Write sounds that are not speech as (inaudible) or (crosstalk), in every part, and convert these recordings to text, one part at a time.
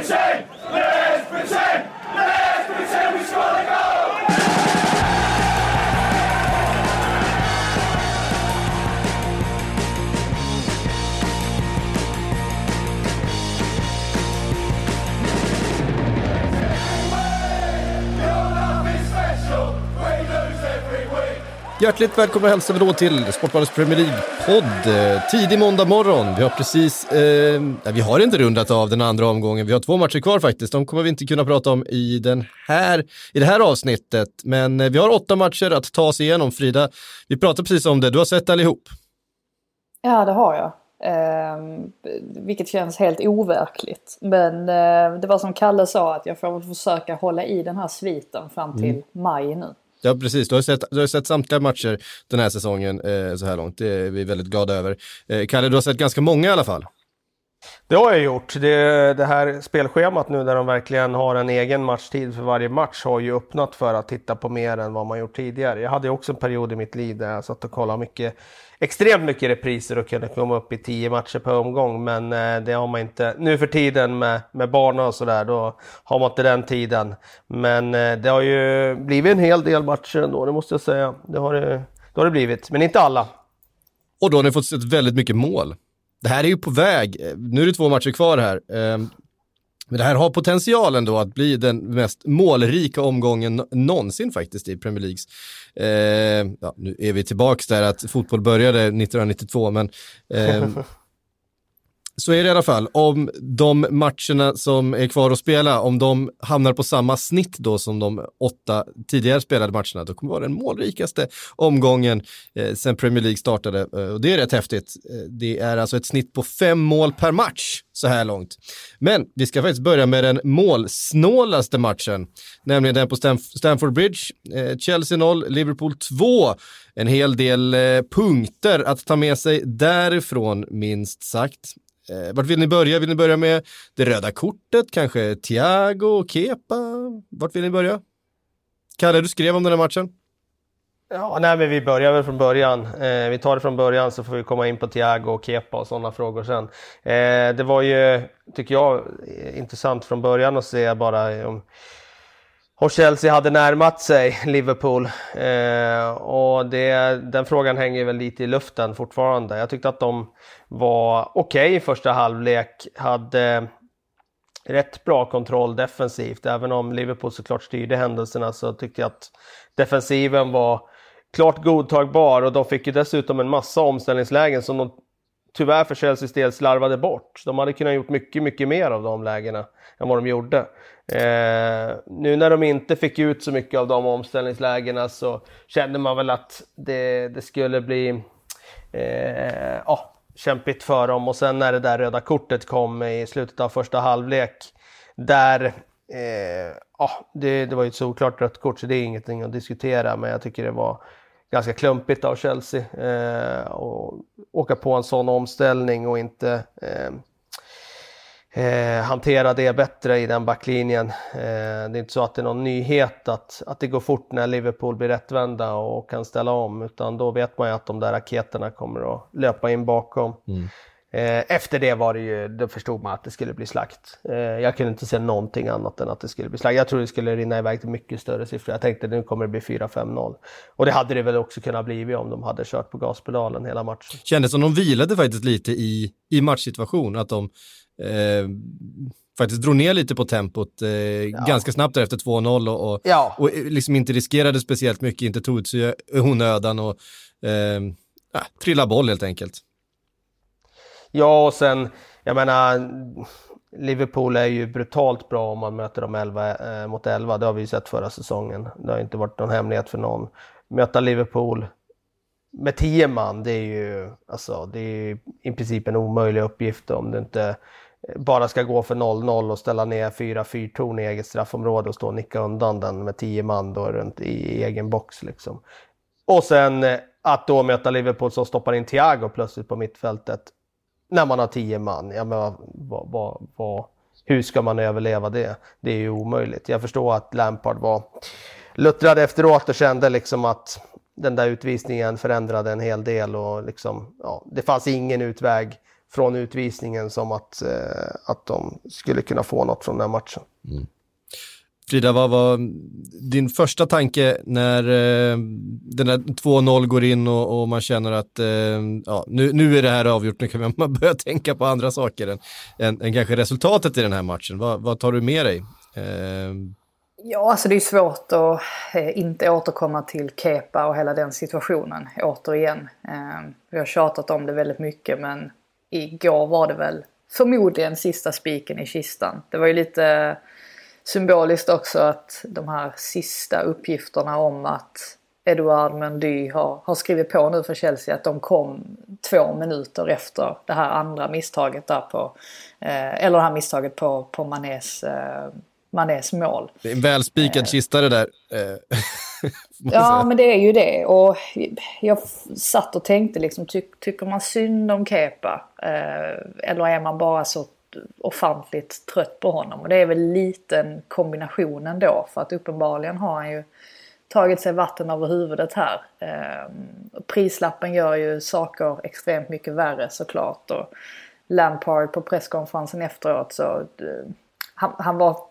pretend! Let's pretend! Hjärtligt välkomna hälsar vi då till Sportbladets Premier League-podd. Eh, Tidig måndag morgon. Vi har precis, eh, vi har inte rundat av den andra omgången. Vi har två matcher kvar faktiskt. De kommer vi inte kunna prata om i, den här, i det här avsnittet. Men eh, vi har åtta matcher att ta oss igenom. Frida, vi pratade precis om det. Du har sett allihop. Ja, det har jag. Eh, vilket känns helt overkligt. Men eh, det var som Kalle sa att jag får väl försöka hålla i den här sviten fram till maj nu. Ja, precis. Du har sett, du har sett samtliga matcher den här säsongen eh, så här långt. Det är vi väldigt glada över. Eh, Kalle, du har sett ganska många i alla fall. Det har jag gjort. Det, det här spelschemat nu där de verkligen har en egen matchtid för varje match har ju öppnat för att titta på mer än vad man gjort tidigare. Jag hade ju också en period i mitt liv där jag satt och kollade mycket, extremt mycket repriser och kunde komma upp i tio matcher per omgång. Men eh, det har man inte nu för tiden med, med barn och sådär. Då har man inte den tiden. Men eh, det har ju blivit en hel del matcher ändå, det måste jag säga. Det har det, det, har det blivit, men inte alla. Och då har ni fått sett väldigt mycket mål. Det här är ju på väg. Nu är det två matcher kvar här. Ehm, men det här har potentialen då att bli den mest målrika omgången någonsin faktiskt i Premier Leagues. Eh, ja, nu är vi tillbaka där att fotboll började 1992, men eh, (laughs) så är det i alla fall. Om de matcherna som är kvar att spela, om de hamnar på samma snitt då som de åtta tidigare spelade matcherna, då kommer det vara den målrikaste omgången eh, sen Premier League startade. Eh, och det är rätt häftigt. Eh, det är alltså ett snitt på fem mål per match så här långt. Men vi ska faktiskt börja med den målsnålaste matchen, nämligen den på Stamf- Stamford Bridge. Eh, Chelsea 0, Liverpool 2. En hel del eh, punkter att ta med sig därifrån, minst sagt. Eh, vart vill ni börja? Vill ni börja med det röda kortet? Kanske Thiago, Kepa? Vart vill ni börja? Kalle, du skrev om den här matchen. Ja, nej, men vi börjar väl från början. Eh, vi tar det från början så får vi komma in på Thiago och Kepa och sådana frågor sen. Eh, det var ju, tycker jag, eh, intressant från början att se bara om och Chelsea hade närmat sig Liverpool. Eh, och det, den frågan hänger väl lite i luften fortfarande. Jag tyckte att de var okej i första halvlek. Hade rätt bra kontroll defensivt. Även om Liverpool såklart styrde händelserna så tyckte jag att defensiven var klart godtagbar och de fick ju dessutom en massa omställningslägen som de tyvärr för Chelseas del slarvade bort. De hade kunnat gjort mycket, mycket mer av de lägena än vad de gjorde. Eh, nu när de inte fick ut så mycket av de omställningslägena så kände man väl att det, det skulle bli eh, ja, kämpigt för dem. Och sen när det där röda kortet kom i slutet av första halvlek där eh, ja, det, det var ju ett såklart rött kort så det är ingenting att diskutera men jag tycker det var ganska klumpigt av Chelsea eh, och åka på en sån omställning och inte eh, eh, hantera det bättre i den backlinjen. Eh, det är inte så att det är någon nyhet att, att det går fort när Liverpool blir rättvända och kan ställa om utan då vet man ju att de där raketerna kommer att löpa in bakom. Mm. Efter det var det ju, då förstod man att det skulle bli slakt. Eh, Jag kunde inte se någonting annat än att det skulle bli slakt. Jag tror det skulle rinna iväg till mycket större siffror. Jag tänkte nu kommer det bli 4-5-0. Och det hade det väl också kunnat bli om de hade kört på gaspedalen hela matchen. Kändes som de vilade faktiskt lite i, i matchsituation, att de eh, faktiskt drog ner lite på tempot eh, ganska snabbt efter 2-0 och, och, Ja. och liksom inte riskerade speciellt mycket, inte tog ut sig onödan och eh, trilla boll helt enkelt. Ja, och sen, jag menar, Liverpool är ju brutalt bra om man möter dem 11 eh, mot 11. Det har vi ju sett förra säsongen. Det har inte varit någon hemlighet för någon. Möta Liverpool med 10 man, det är ju alltså, det är ju i princip en omöjlig uppgift om du inte eh, bara ska gå för 0-0 och ställa ner 4-4 torn i eget straffområde och stå och nicka undan den med 10 man då runt i egen box liksom. Och sen eh, att då möta Liverpool som stoppar in Thiago plötsligt på mittfältet när man har tio man. Ja, men vad, vad, vad, hur ska man överleva det? Det är ju omöjligt. Jag förstår att Lampard var luttrad efteråt och kände liksom att den där utvisningen förändrade en hel del och liksom, ja, det fanns ingen utväg från utvisningen som att, eh, att de skulle kunna få något från den här matchen. Mm. Frida, vad var din första tanke när eh, den där 2-0 går in och, och, man känner att eh, ja, nu, nu är det här avgjort, nu kan man (laughs) börja tänka på andra saker än, än, än kanske resultatet i den här matchen. Vad, vad tar du med dig? Eh... Ja, alltså det är svårt att eh, inte återkomma till Kepa och hela den situationen återigen. Eh, vi har tjatat om det väldigt mycket men igår var det väl förmodligen sista spiken i kistan. Det var ju lite symboliskt också att de här sista uppgifterna om att Edouard Mendy har, har skrivit på nu för Chelsea att de kom två minuter efter det här andra misstaget där på, eh, eller det här misstaget på, på Manés, eh, Manés mål. Det är en välspikad eh. kista det där. Eh, (laughs) ja men det är ju det och jag satt och tänkte liksom ty, tycker man synd om Kepa eh, eller är man bara så ofantligt trött på honom. Och det är väl liten kombinationen då för att uppenbarligen har han ju tagit sig vatten över huvudet här. Eh, prislappen gör ju saker extremt mycket värre såklart. Och Lampard på presskonferensen efteråt så eh, han, han var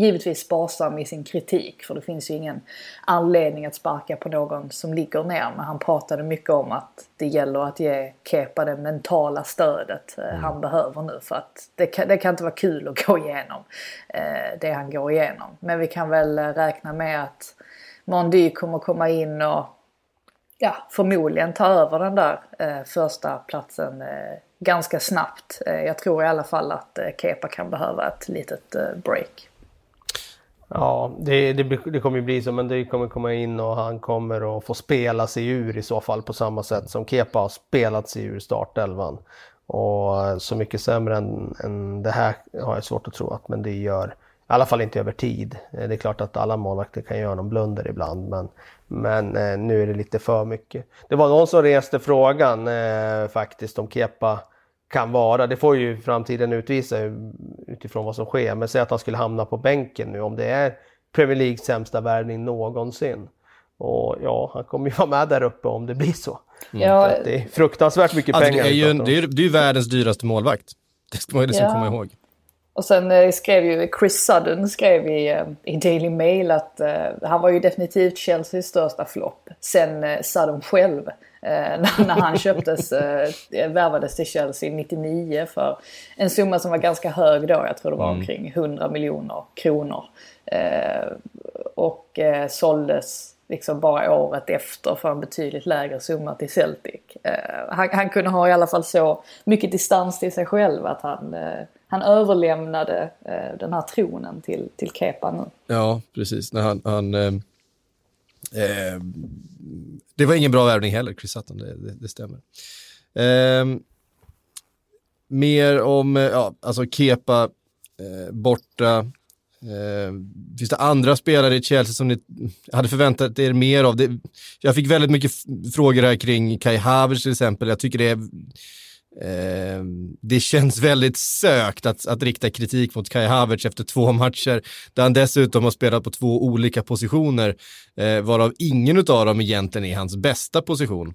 givetvis sparsam i sin kritik för det finns ju ingen anledning att sparka på någon som ligger ner. Men han pratade mycket om att det gäller att ge Kepa det mentala stödet eh, mm. han behöver nu för att det kan, det kan inte vara kul att (laughs) gå igenom eh, det han går igenom. Men vi kan väl eh, räkna med att Mondy kommer komma in och ja, förmodligen ta över den där eh, första platsen eh, ganska snabbt. Eh, jag tror i alla fall att Kepa kan behöva ett litet break. Ja, det, det, det kommer ju bli så, men det kommer komma in och han kommer att få spela sig ur i så fall på samma sätt som Kepa har spelat sig ur startelvan. Och eh, så mycket sämre än, än det här har jag svårt att tro att men det gör, i alla fall inte över tid. Eh, det är klart att alla målvakter kan göra någon blunder ibland, men, men eh, nu är det lite för mycket. Det var någon som reste frågan eh, faktiskt om Kepa kan vara. Det får ju framtiden utvisa utifrån vad som sker. Men säg att han skulle hamna på bänken nu om det är Premier Leagues sämsta värvning någonsin. Och ja, han kommer ju (laughs) vara med där uppe om det blir så. Mm. Ja. det är fruktansvärt mycket alltså, pengar. Det är ju det är, det är världens dyraste målvakt. (laughs) Det ska man ju liksom ja. komma ihåg. Och sen eh, skrev ju Chris Sudden skrev i, eh, i Daily Mail att eh, han var ju definitivt Chelseas största flopp. Sen eh, Sudden själv (laughs) när han köptes, eh, värvades till Chelsea 99 för en summa som var ganska hög då. Jag tror det var mm. omkring 100 miljoner kronor. Eh, och eh, såldes liksom bara året efter för en betydligt lägre summa till Celtic. Eh, han, han, kunde ha i alla fall så mycket distans till sig själv att han, eh, han överlämnade eh, den här tronen till, till Kepa nu. Ja, precis. När han, han Eh, Eh, det var ingen bra värvning heller, Chris Sutton, det, det, det stämmer. Eh, mer om, eh, ja, alltså Kepa eh, borta. Eh, finns det andra spelare i Chelsea som ni hade förväntat er mer av? Det, jag fick väldigt mycket frågor här kring Kai Havertz till exempel. Jag tycker det är Eh, det känns väldigt sökt att, att rikta kritik mot Kai Havertz efter två matcher där han dessutom har spelat på två olika positioner, eh, varav ingen av dem egentligen är hans bästa position.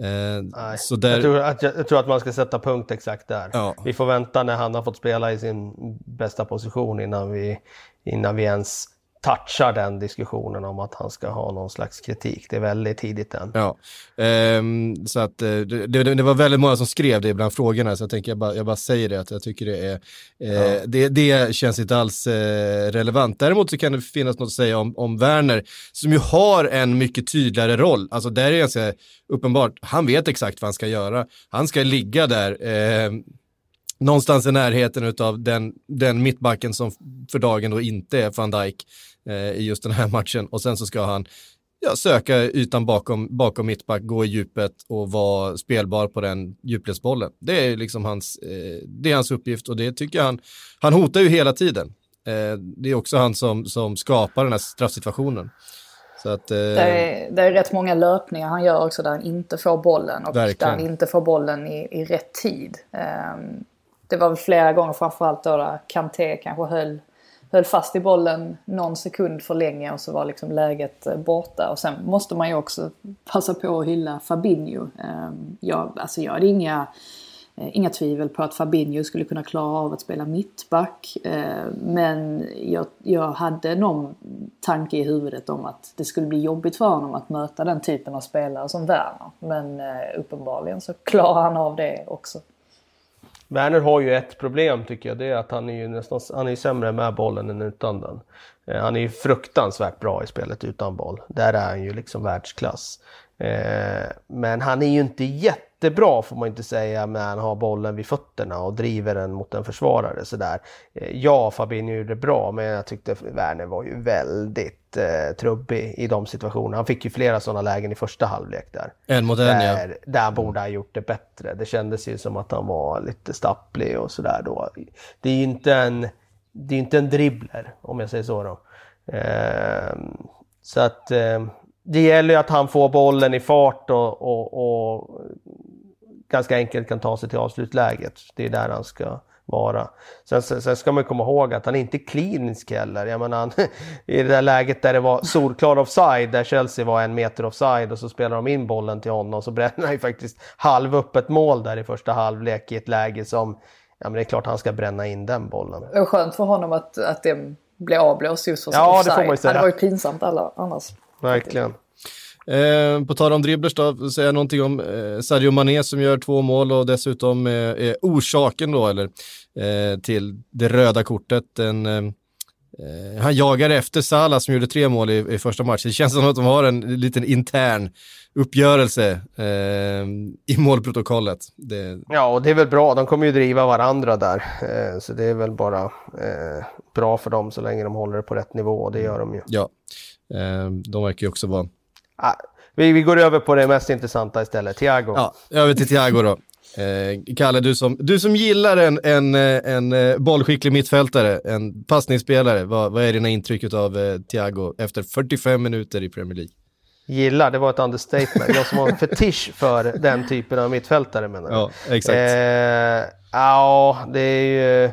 Eh, Nej, så där... jag, tror att, jag, jag, tror att man ska sätta punkt exakt där. Ja. Vi får vänta när han har fått spela i sin bästa position innan vi, innan vi ens touchar den diskussionen om att han ska ha någon slags kritik. Det är väldigt tidigt än. Ja, ehm, så att eh, det, det, det, var väldigt många som skrev det bland frågorna så jag tänker jag bara, jag bara säger det att jag tycker det är, eh, ja. det, det känns inte alls eh, relevant. Däremot så kan det finnas något att säga om, om Werner som ju har en mycket tydligare roll. Alltså där är det ganska uppenbart, han vet exakt vad han ska göra. Han ska ligga där eh, någonstans i närheten av den, den mittbacken som för dagen då inte är van Dijk eh, i just den här matchen och sen så ska han ja, söka ytan bakom, bakom mittback, gå i djupet och vara spelbar på den djupledsbollen. Det är liksom hans, eh, det är hans uppgift och det tycker jag han, han hotar ju hela tiden. Eh, det är också han som, som skapar den här straffsituationen. Så att, eh... det, är, det är rätt många löpningar han gör också där han inte får bollen och Verkligen. där han inte får bollen i, i rätt tid. Um, det var väl flera gånger framförallt då där Kanté kanske höll, höll fast i bollen någon sekund för länge och så var liksom läget eh, borta. Och sen måste man ju också passa på att hylla Fabinho. Ehm, jag, alltså jag hade inga eh, inga tvivel på att Fabinho skulle kunna klara av att spela mittback. Ehm, men jag, jag hade någon tanke i huvudet om att det skulle bli jobbigt för honom att möta den typen av spelare som Werner. Men eh, uppenbarligen så (laughs) klarar han av det också. Werner har ju ett problem tycker jag. Det är att han är ju nästan han är sämre med bollen än utan den. Eh, han är ju fruktansvärt bra i spelet utan boll. Där är han ju liksom världsklass. Eh, men han är ju inte jätte jättebra får man inte säga när han har bollen vid fötterna och driver den mot en försvarare sådär. Eh, ja, Fabinho gjorde det bra, men jag tyckte Werner var ju väldigt eh, trubbig i de situationerna. Han fick ju flera sådana lägen i första halvlek där. En mot en där, ja. Där borde han gjort det bättre. Det kändes ju som att han var lite stapplig och sådär då. Det är ju inte en, det är inte en dribbler, om jag säger så då. Eh, så att eh, det gäller ju att han får bollen i fart och, och, och ganska enkelt kan ta sig till avslutläget. Det är där han ska vara. Sen, sen, sen ska man komma ihåg att han är inte klinisk heller. Jag menar, han, I det där läget där det var solklar offside, där Chelsea var en meter offside och så spelar de in bollen till honom så bränner han ju faktiskt halvöppet mål där i första halvlek i ett läge som, ja men det är klart han ska bränna in den bollen. Det var skönt för honom att, att det blev avblåst just för ja, offside. Det får man ju säga. Det var ju pinsamt alla, annars. Verkligen. Eh, på tal om dribblers då, säga någonting om eh, Sadio Mané som gör två mål och dessutom eh, orsaken då, eller eh, till det röda kortet. En, eh, eh, han jagar efter Salah som gjorde tre mål i, i, första matchen. Det känns som att de har en liten intern uppgörelse i målprotokollet. Det... Ja, och det är väl bra. De kommer ju driva varandra där. så det är väl bara bra för dem så länge de håller det på rätt nivå och det gör de ju. Ja, de verkar ju också vara Ah, vi, vi går över på det mest intressanta istället, Thiago. Ja, över till Thiago då. Eh, Kalle, du som, du som gillar en, en, en eh, bollskicklig mittfältare, en passningsspelare, vad, vad är dina intryck av eh, Thiago efter 45 minuter i Premier League? Gillar, det var ett understatement. Jag som har en fetisch för den typen av mittfältare menar jag. Ja, exakt. Eh, ja, det är ju...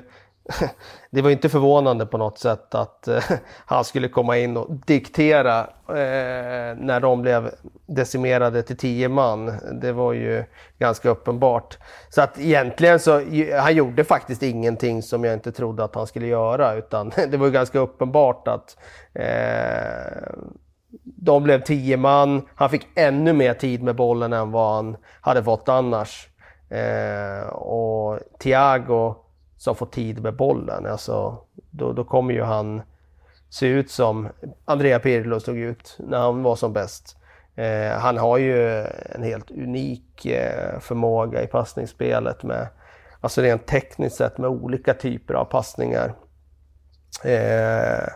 (laughs) det var inte förvånande på något sätt att eh, (laughs) han skulle komma in och diktera eh, när de blev decimerade till tio man. Det var ju ganska uppenbart. Så att egentligen så, han gjorde faktiskt ingenting som jag inte trodde att han skulle göra utan (laughs) det var ju ganska uppenbart att eh, de blev tio man. Han fick ännu mer tid med bollen än vad han hade fått annars. Eh, och Thiago som får tid med bollen. Alltså, då, då kommer ju han se ut som Andrea Pirlo såg ut när han var som bäst. Eh, han har ju en helt unik eh, förmåga i passningsspelet med, alltså rent tekniskt sett med olika typer av passningar. Eh,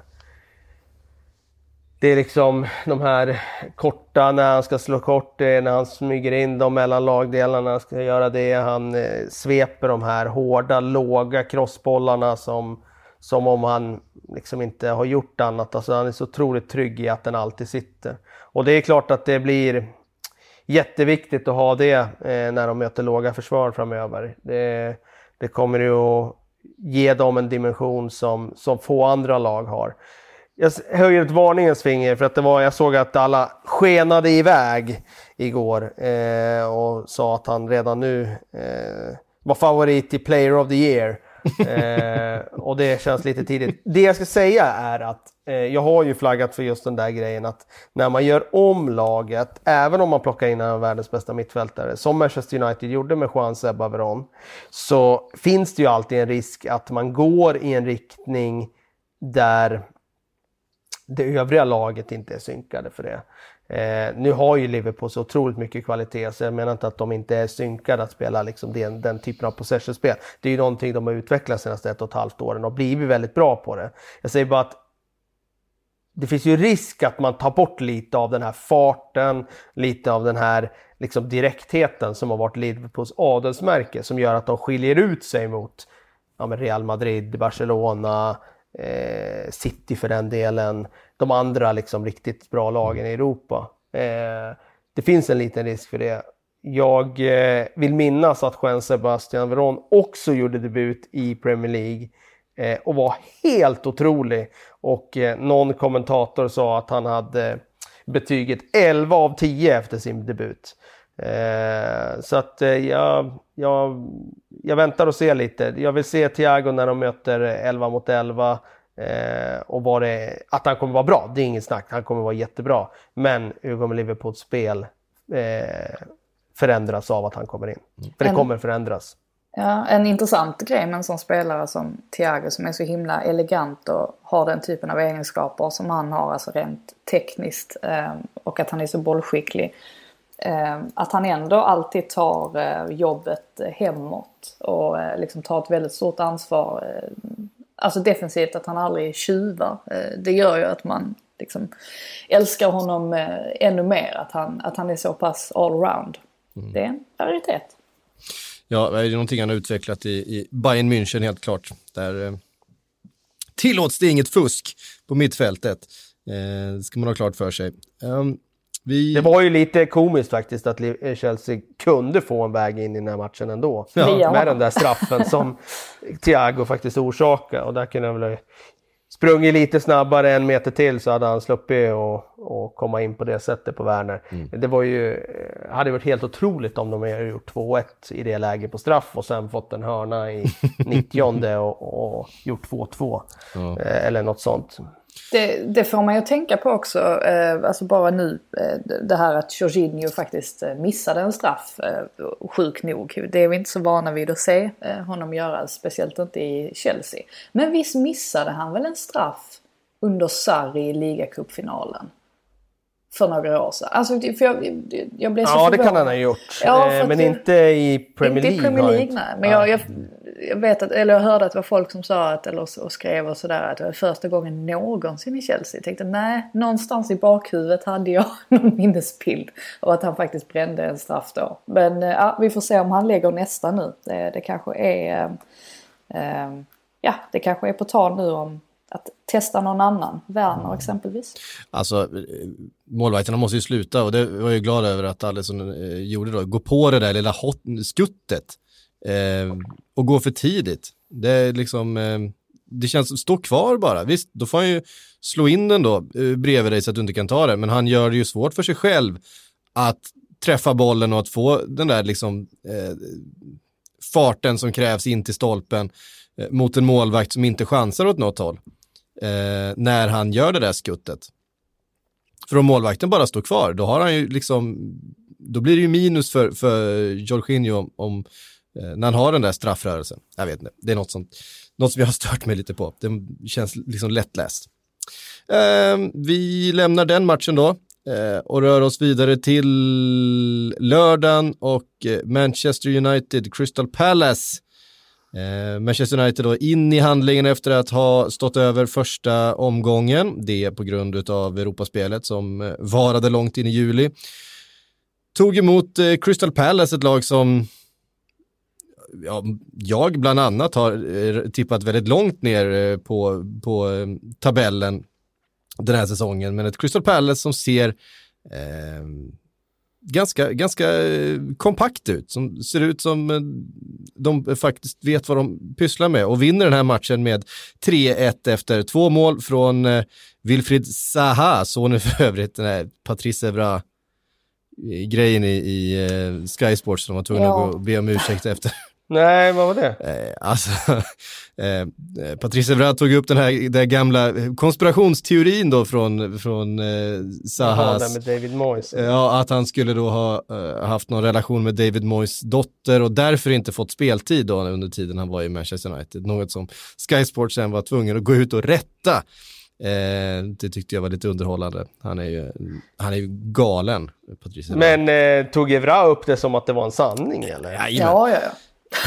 det är liksom de här korta när han ska slå kort, det är när han smyger in dem mellan lagdelarna, han ska göra det. Han eh, sveper de här hårda, låga crossbollarna som, som om han liksom inte har gjort annat. Alltså han är så otroligt trygg i att den alltid sitter. Och det är klart att det blir jätteviktigt att ha det eh, när de möter låga försvar framöver. Det, det kommer ju att ge dem en dimension som, som få andra lag har jag höjer ett varningens finger för att det var, jag såg att alla skenade iväg igår eh, och sa att han redan nu eh, var favorit till Player of the Year. (laughs) eh, och det känns lite tidigt. Det jag ska säga är att eh, jag har ju flaggat för just den där grejen att när man gör om laget, även om man plockar in en av världens bästa mittfältare, som Manchester United gjorde med Juan Sebba Veron, så finns det ju alltid en risk att man går i en riktning där det övriga laget inte är synkade för det. Eh, nu har ju Liverpool så otroligt mycket kvalitet så jag menar inte att de inte är synkade att spela liksom den, den typen av possession-spel. Det är ju någonting de har utvecklat senaste ett och ett halvt åren och blivit väldigt bra på det. Jag säger bara att det finns ju risk att man tar bort lite av den här farten, lite av den här liksom direktheten som har varit Liverpools adelsmärke som gör att de skiljer ut sig mot ja, Real Madrid, Barcelona, eh, City för den delen, de andra liksom riktigt bra lagen i Europa. Eh, det finns en liten risk för det. Jag eh, vill minnas att Jean Sebastian Veron också gjorde debut i Premier League eh, och var helt otrolig. Och eh, någon kommentator sa att han hade betyget 11 av 10 efter sin debut. Eh, så att eh, jag, jag, jag väntar och ser lite. Jag vill se Thiago när de möter 11 mot 11 eh, och vad det, att han kommer vara bra. Det är inget snack, han kommer vara jättebra. Men hur kommer Liverpools spel eh, förändras av att han kommer in? För det kommer förändras. Ja, en intressant grej med en sån spelare som Thiago som är så himla elegant och har den typen av egenskaper som han har, alltså rent tekniskt eh, och att han är så bollskicklig. Eh, att han ändå alltid tar eh, jobbet hemåt och eh, liksom tar ett väldigt stort ansvar. Alltså defensivt att han aldrig tjuvar. Det gör ju att man liksom älskar honom ännu mer. Att han, att han är så pass allround. Mm. Det är en raritet. Ja, det är någonting han har utvecklat i, i Bayern München helt klart. Där tillåts det inget fusk på mittfältet. Det ska man ha klart för sig. Vi... Det var ju lite komiskt faktiskt att Chelsea kunde få en väg in i den här matchen ändå. Ja. Med den där straffen som Thiago faktiskt orsakade. Och där kunde han väl sprungit lite snabbare en meter till så hade han sluppit och, och komma in på det sättet på Werner. Mm. Det var ju, eh, hade varit helt otroligt om de hade gjort 2-1 i det läget på straff och sen fått en hörna i (laughs) 90 och, och gjort 2-2. Mm. Eller något sånt. Det, det, får man ju tänka på också, eh, alltså bara nu eh, det här att Jorginho faktiskt eh, missade en straff, sjuk nog. Det är vi inte så vana vid att se honom göra, speciellt inte i Chelsea. Men visst missade han väl en straff under Sarri i ligacupfinalen? För några år sedan. Alltså, för jag, jag blev så Ja, det kan han ha gjort. Ja, eh, men inte i Premier League. Inte i Premier League, nej. Men jag, jag, jag, vet att, eller jag hörde att det var folk som sa att, eller och skrev och sådär att det var första gången någonsin i Chelsea. Jag tänkte nej, någonstans i bakhuvudet hade jag (laughs) någon minnesbild av att han faktiskt brände en straff då. Men eh, ja, vi får se om han lägger nästa nu. Det, det kanske är, äh, ja, det kanske är på tal nu om att testa någon annan, Werner mm. exempelvis. Alltså målvakterna måste ju sluta och det var jag glad över att Alisson eh, gjorde då, gå på det där lilla hot, skuttet eh, och gå för tidigt. Det är liksom, eh, det känns, stå kvar bara. Visst, då får han ju slå in den då eh, bredvid dig så att du inte kan ta det, men han gör det ju svårt för sig själv att träffa bollen och att få den där liksom eh, farten som krävs in till stolpen eh, mot en målvakt som inte chansar åt något håll eh, när han gör det där skuttet. För om målvakten bara står kvar, då har han ju liksom, då blir det ju minus för, för Jorginho om, om eh, när han har den där straffrörelsen. Jag vet inte, det är något som, något som jag har stört mig lite på. Det känns liksom lättläst. Eh, vi lämnar den matchen då eh, och rör oss vidare till lördagen och eh, Manchester United, Crystal Palace. Eh, Manchester United då in i handlingen efter att ha stått över första omgången. Det på grund av Europaspelet som eh, varade långt in i juli. Tog emot eh, Crystal Palace, ett lag som ja, jag bland annat har eh, tippat väldigt långt ner eh, på, på tabellen den här säsongen. Men ett Crystal Palace som ser eh, ganska, ganska eh, kompakt ut. Som ser ut som eh, de faktiskt vet vad de pysslar med och vinner den här matchen med 3-1 efter två mål från eh, Wilfried Zaha, sonen för övrigt, den här Patrice Evra grejen i, i Sky Sports som var tvungna ja. att gå och be om ursäkt efter. Nej, vad var det? Eh, alltså, (laughs) eh, Patrice Evra tog upp den här, den gamla konspirationsteorin då från, från eh, Sahas. Med David Moyes. Ja, att han skulle då ha eh, haft någon relation med David Moyes dotter och därför inte fått speltid då under tiden han var i Manchester United. Något som Sky Sports sen var tvungen att gå ut och rätta. Eh, det tyckte jag var lite underhållande. Han är ju, han är ju galen, Patrice Men eh, tog Evra upp det som att det var en sanning eller? Ja, ja, ja.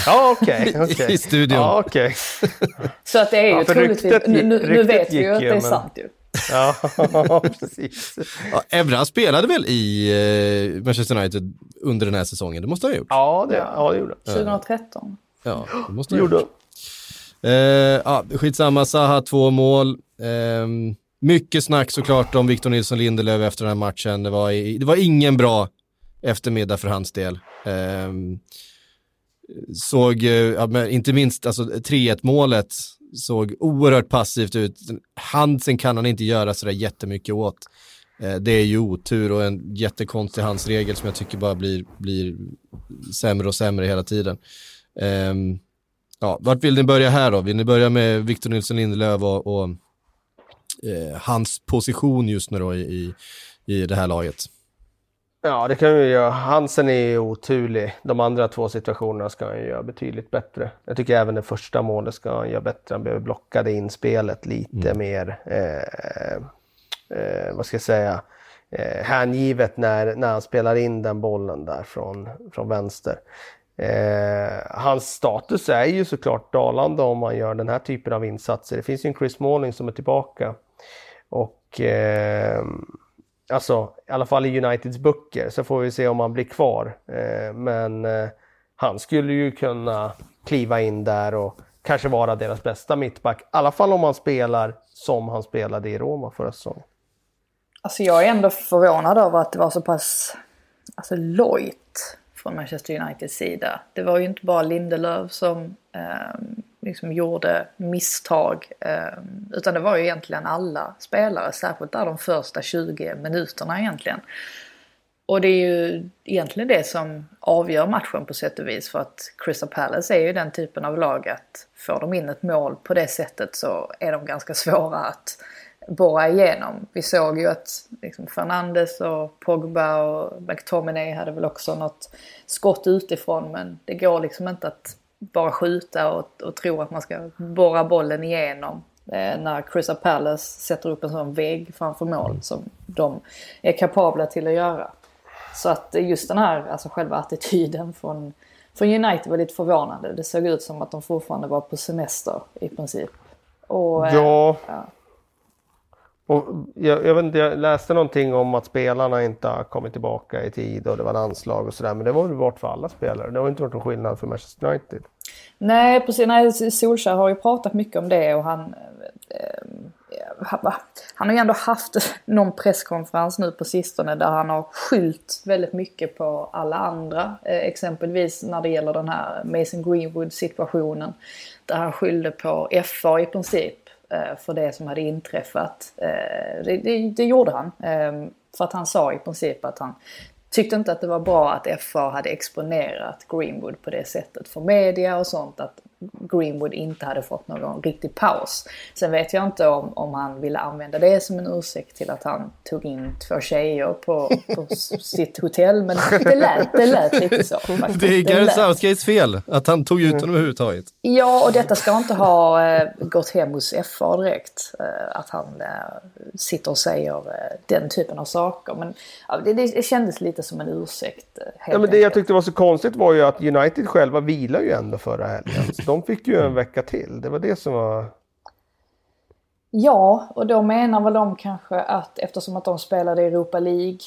Ja, okej. Okay, okay. I studion. Ja, okay. Så att det är ju ja, troligtvis, nu, nu vet vi ju att det är men... sant ju. Ja, (laughs) precis. Ja, Evra spelade väl i eh, Manchester United under den här säsongen? Det måste ha gjort. Ja, det, ja, det gjorde han. 2013. Ja, det måste ha gjort. Eh, ja, skitsamma, Zaha två mål. Eh, mycket snack såklart om Victor Nilsson Lindelöf efter den här matchen. Det var, det var ingen bra eftermiddag för hans del. Eh, såg, eh, ja, inte minst alltså 3-1 målet, såg oerhört passivt ut. Handsen kan han inte göra sådär jättemycket åt. Eh, det är ju otur och en jättekonstig handsregel som jag tycker bara blir, blir sämre och sämre hela tiden. Um, ja, vart vill ni börja här då? Vill ni börja med Victor Nilsson Lindelöf och, och eh, hans position just nu då i, i det här laget? Ja, det kan vi göra. Hansen är ju oturlig. De andra två situationerna ska han göra betydligt bättre. Jag tycker även det första målet ska han göra bättre. Han behöver blocka det inspelet lite mm. mer, eh, eh, vad ska jag säga, eh, hängivet när, när han spelar in den bollen där från, från vänster. Eh, hans status är ju såklart dalande om man gör den här typen av insatser. Det finns ju en Chris Smalling som är tillbaka. Och eh, alltså i alla fall i Uniteds böcker så får vi se om han blir kvar. Eh, men eh, han skulle ju kunna kliva in där och kanske vara deras bästa mittback. I alla fall om han spelar som han spelade i Roma förra säsongen. Alltså jag är ändå förvånad över att det var så pass alltså, lojt från Manchester Uniteds sida. Det var ju inte bara Lindelöf som eh, liksom gjorde misstag. Eh, utan det var ju egentligen alla spelare, särskilt där de första 20 minuterna egentligen. Och det är ju egentligen det som avgör matchen på sätt och vis för att Crystal Palace är ju den typen av lag att får de in ett mål på det sättet så är de ganska svåra att borra igenom. Vi såg ju att liksom Fernandes och Pogba och McTominay hade väl också något skott utifrån men det går liksom inte att bara skjuta och, och tro att man ska borra bollen igenom eh, när Crystal Palace sätter upp en sån vägg framför mål som de är kapabla till att göra. Så att just den här, alltså själva attityden från, från United var lite förvånande. Det såg ut som att de fortfarande var på semester i princip. Och, ja. Eh, ja. Och jag, jag, vet inte, jag läste någonting om att spelarna inte har kommit tillbaka i tid och det var landslag och sådär. Men det var väl bort för alla spelare. Det har inte varit någon skillnad för Manchester United. Nej, precis. Nej, Solskjaer har ju pratat mycket om det och han... Eh, eh han har ju ändå haft (laughs) någon presskonferens nu på sistone där han har skyllt väldigt mycket på alla andra. Eh, exempelvis när det gäller den här Mason Greenwood situationen. Där han skyllde på FA i princip Eh, för det som hade inträffat. Eh, det, det, det gjorde han. Ehm, för att han sa i princip att han tyckte inte att det var bra att FA hade exponerat Greenwood på det sättet för media och sånt. Att Greenwood inte hade fått någon riktig paus. Sen vet jag inte om, om han ville använda det som en ursäkt till att han tog in två tjejer på, på sitt hotell. Men det lät, det lät lite så. Faktiskt. (laughs) Det är Southgates fel att han tog ut honom överhuvudtaget. Ja, och detta ska inte ha äh, gått hem hos FA direkt. Äh, att han äh, sitter och säger den typen av saker. Men det, det, kändes lite som en ursäkt. ja, men det jag tyckte var så konstigt var ju att United själva vilar ju ändå förra helgen de fick ju en vecka till. Det var det som var... Ja, och då menar väl de kanske att eftersom att de spelade Europa League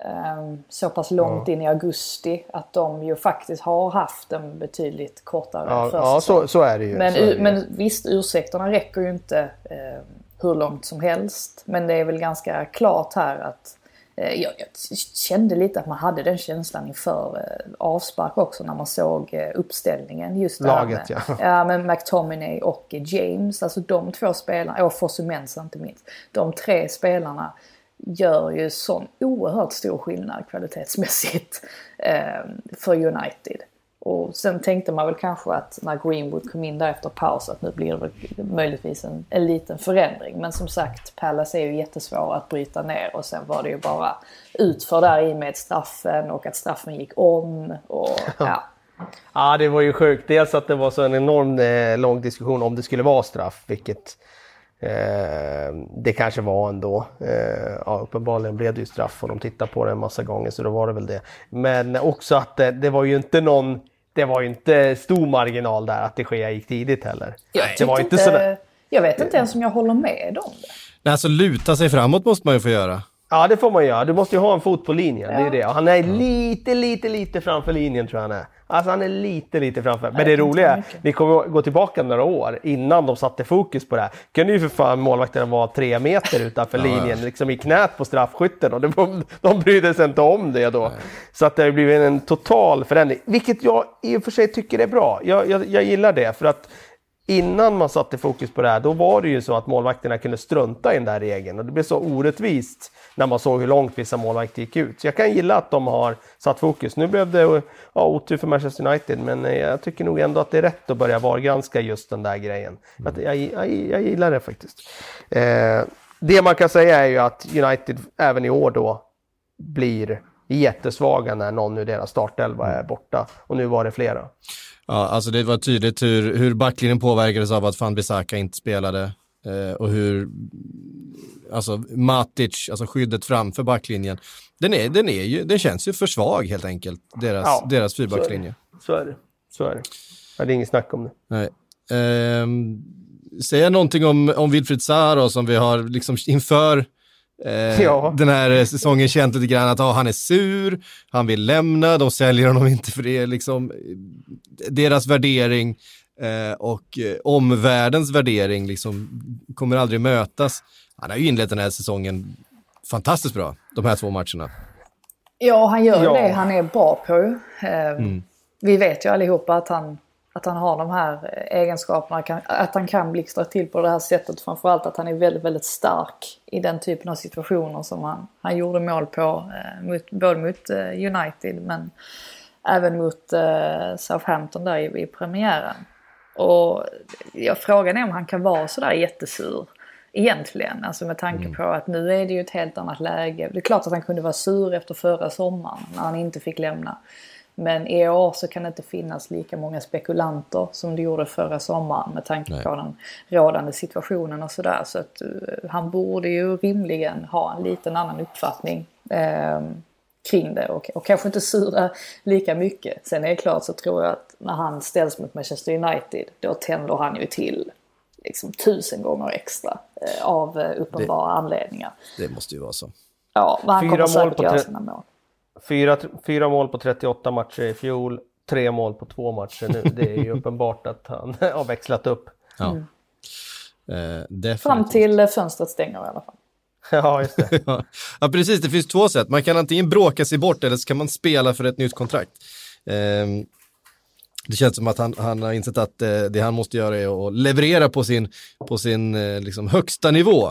eh, så pass långt ja. in i augusti att de ju faktiskt har haft en betydligt kortare ja, Ja, så, så, är det ju. Men, det ju. men visst, ursäkterna räcker ju inte eh, hur långt som helst. Men det är väl ganska klart här att jag, jag, kände lite att man hade den känslan inför eh, avspark också när man såg eh, uppställningen. Just Laget med, ja. (laughs) ja. med McTominay och James, alltså de två spelarna, och Fosumensa inte minst. De tre spelarna gör ju sån oerhört stor skillnad kvalitetsmässigt (laughs) eh, för United. Och sen tänkte man väl kanske att när Greenwood kom in där efter paus att nu blir det väl möjligtvis en, en liten förändring. Men som sagt, Palace är ju jättesvåra att bryta ner och sen var det ju bara utför där i med straffen och att straffen gick om. Och, (laughs) ja. ja, det var ju sjukt. Dels att det var så en enorm eh, lång diskussion om det skulle vara straff, vilket eh, det kanske var ändå. Eh, ja, uppenbarligen blev det ju straff och de tittade på det en massa gånger så då var det väl det. Men också att det, det var ju inte någon det var ju inte stor marginal där att det sker gick tidigt heller. Jag, det var inte, sådär... jag vet inte ens om jag håller med om det. Nej, alltså luta sig framåt måste man ju få göra. Ja, det får man göra. Du måste ju ha en fot på linjen. Ja. Det är det. han är lite, lite, lite framför linjen tror jag han är. Alltså han är lite, lite framför. Men det roliga är, vi kommer gå tillbaka några år innan de satte fokus på det här. kunde ju för fan målvakterna vara tre meter utanför linjen, liksom i knät på straffskytten. Och de, de brydde sig inte om det då. Så att det har blivit en total förändring. Vilket jag i och för sig tycker är bra. Jag, jag, jag gillar det. för att innan man satte fokus på det här, då var det ju så att målvakterna kunde strunta i den där regeln och det blev så orättvist när man såg hur långt vissa målvakter gick ut. Så jag kan gilla att de har satt fokus. Nu blev det ja, otur för Manchester United, men jag tycker nog ändå att det är rätt att börja VAR-granska just den där grejen. Mm. Jag, jag, jag, gillar det faktiskt. Eh, det man kan säga är ju att United även i år då blir jättesvaga när någon ur deras startelva är borta. Och nu var det flera. Ja, alltså det var tydligt hur, hur backlinjen påverkades av att Van Bissaka inte spelade eh, och hur, alltså Matic, alltså skyddet framför backlinjen, den, är, den, är ju, den känns ju för svag helt enkelt, deras, ja, deras fyrbackslinje. Så är det. Så är det. Ja, det är inget snack om det. Nej. Eh, säga någonting om, om Wilfried Zaha som vi har liksom inför Eh, ja. Den här säsongen känt lite grann att ah, han är sur, han vill lämna, de säljer honom (laughs) inte för det. Liksom, deras värdering eh, och eh, omvärldens värdering liksom, kommer aldrig mötas. Han har ju inlett den här säsongen fantastiskt bra, de här två matcherna. Ja, han gör ja. det han är bra på. Eh, mm. Vi vet ju allihopa att han att han har de här egenskaperna, att han kan blixtra till på det här sättet. Framförallt att han är väldigt, väldigt stark i den typen av situationer som han, han gjorde mål på. Eh, mot, både mot eh, United men även mot eh, Southampton där i, i premiären. Och ja, frågan är om han kan vara sådär jättesur egentligen. Alltså med tanke mm. på att nu är det ju ett helt annat läge. Det är klart att han kunde vara sur efter förra sommaren när han inte fick lämna. Men i år så kan det inte finnas lika många spekulanter som det gjorde förra sommaren med tanke Nej. på den rådande situationen och sådär. Så att uh, han borde ju rimligen ha en liten annan uppfattning eh, kring det och, och kanske inte sura lika mycket. Sen är det klart så tror jag att när han ställs mot Manchester United då tänder han ju till liksom tusen gånger extra eh, av uh, uppenbara det, anledningar. Det måste ju vara så. Ja, men han Fyra kommer säkert göra sina mål. Fyra, fyra mål på 38 matcher i fjol, tre mål på två matcher nu. Det är ju (laughs) uppenbart att han (laughs) har växlat upp. Ja. Mm. Eh, Fram till fönstret stänger i alla fall. (laughs) Ja, just det. ja, precis. Det finns två sätt. Man kan antingen bråka sig bort eller så kan man spela för ett nytt kontrakt. Eh, det känns som att han, han har insett att eh, det han måste göra är att leverera på sin, på sin eh, liksom högsta nivå.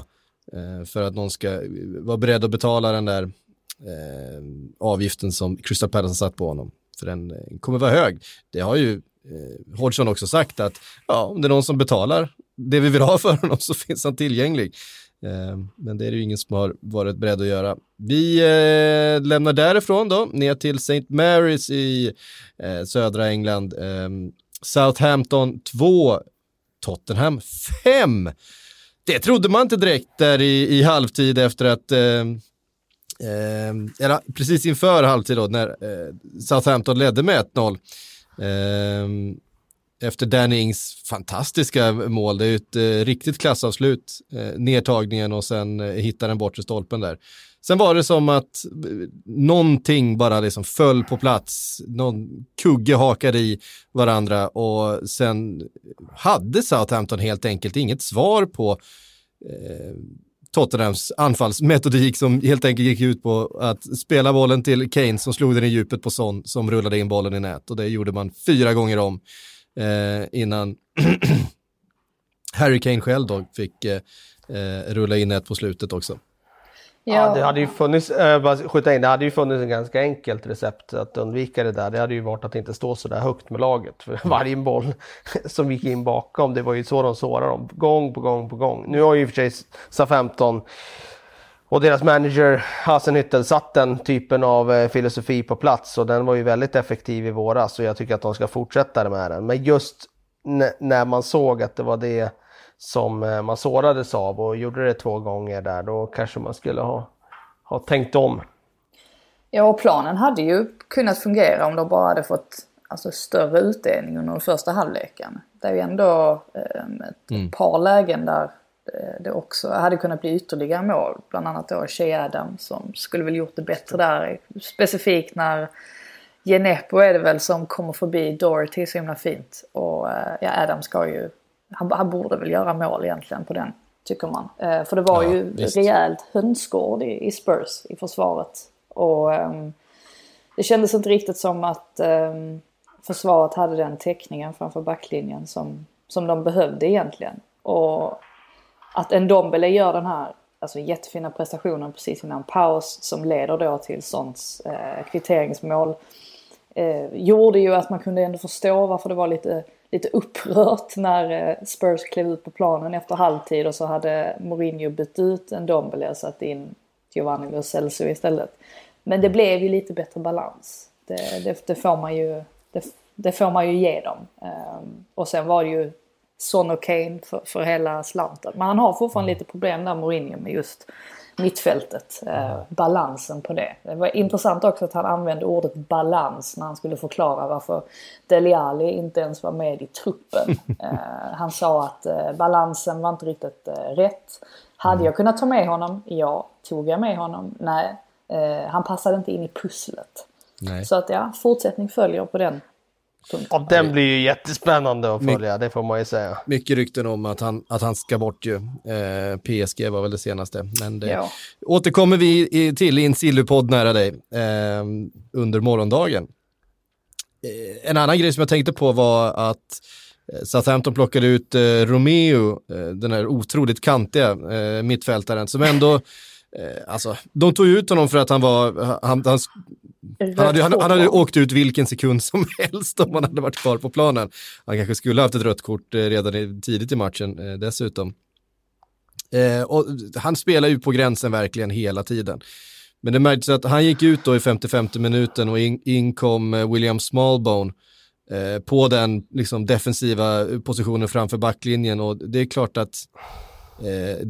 Eh, för att någon ska vara beredd att betala den där eh, avgiften som Crystal Palace har satt på honom. För den eh, kommer vara hög. Det har ju eh, Hodgson också sagt att ja, om det är någon som betalar det vi vill ha för honom så (laughs) finns han tillgänglig. Eh, men det är det ju ingen som har varit beredd att göra. Vi eh, lämnar därifrån då ner till St. Mary's i eh, södra England. Eh, Southampton 2, Tottenham 5. Det trodde man inte direkt där i, i halvtid efter att ehm, eh, eller precis inför halvtid då när eh, Southampton ledde med 1-0. Eh, efter Danny Ings fantastiska mål, det är ju ett eh, riktigt klassavslut, eh, nedtagningen och sen eh, hitta den bortre stolpen där. Sen var det som att eh, någonting bara liksom föll på plats, någon kugge hakade i varandra och sen hade Southampton helt enkelt inget svar på eh, Tottenhams anfallsmetodik som helt enkelt gick ut på att spela bollen till Kane som slog den i djupet på Son som rullade in bollen i nät och det gjorde man fyra gånger om eh, innan (clears throat) Harry Kane själv då fick eh, eh, rulla in nät på slutet också. Ja. ja, det hade ju funnits, äh, bara skjuta in, det hade ju funnits en ganska enkelt recept att undvika det där. Det hade ju varit att inte stå så där högt med laget. (laughs) För varje boll (laughs) som gick in bakom, det var ju så de sårade dem. Gång på gång på gång. Nu har ju i och för sig SA-15 och deras manager Hasenhüttel satt den typen av eh, filosofi på plats och den var ju väldigt effektiv i våras och jag tycker att de ska fortsätta med den. Men just när man såg att det var det som eh, man sårades av och gjorde det två gånger där, då kanske man skulle ha, ha tänkt om. Ja, och planen hade ju kunnat fungera om de bara hade fått alltså, större utdelning under den första halvleken. Det är ju ändå eh, ett mm. par lägen där eh, det också hade kunnat bli ytterligare mål. Bland annat då Shea Adam som skulle väl gjort det bättre där. Specifikt när Genepo är det väl som kommer förbi Dorothy så himla fint. Och eh, ja, Adam ska ju han, han borde väl göra mål egentligen på den, tycker man. Eh, för det var ja, ju visst. rejält hönsgård i, i Spurs i försvaret. Och um, det kändes inte riktigt som att um, försvaret hade den täckningen framför backlinjen som, som de behövde egentligen. Och att en Dombele gör den här alltså, jättefina prestationen precis innan paus som leder då till Sons eh, kvitteringsmål. Eh, gjorde ju att man kunde ändå förstå varför det var lite, lite upprört när eh, Spurs klev ut på planen efter halvtid och så hade Mourinho bytt ut en Dombele och satt in Giovanni Lo Celso istället. Men det blev ju lite bättre balans. Det, det, det får man ju det, det, får man ju ge dem. Um, och sen var det ju Son och Kane för, för hela slanten. Men han har fortfarande mm. lite problem där Mourinho med just mittfältet. Eh, balansen på det. Det var intressant också att han använde ordet balans när han skulle förklara varför Dele Alli inte ens var med i truppen. (laughs) Eh, han sa att eh, balansen var inte riktigt eh, rätt. Hade mm. jag kunnat ta med honom? Ja. Tog jag med honom? Nej. Eh, han passade inte in i pusslet. Nej. Så att ja, fortsättning följer på den Ja, den blir ju jättespännande att följa, My det får man ju säga. Mycket rykten om att han, att han ska bort ju. Eh, PSG var väl det senaste. Men det ja. återkommer vi i, till i en Sillypodd nära dig eh, under morgondagen. Eh, en annan grej som jag tänkte på var att eh, Southampton plockade ut eh, Romeo, eh, den här otroligt kantiga mittfältaren, som ändå (laughs) alltså, de tog ut honom för att han var, han, han han hade, han, han hade åkt ut vilken sekund som (laughs) helst om han hade varit kvar på planen. Han kanske skulle haft ett rött kort eh, redan tidigt i matchen eh, dessutom. Eh, och han spelar ju på gränsen verkligen hela tiden. Men det märktes att han gick ut då i 55 minuten och in, in kom William Smallbone eh, på den liksom, defensiva positionen framför backlinjen och det är klart att eh,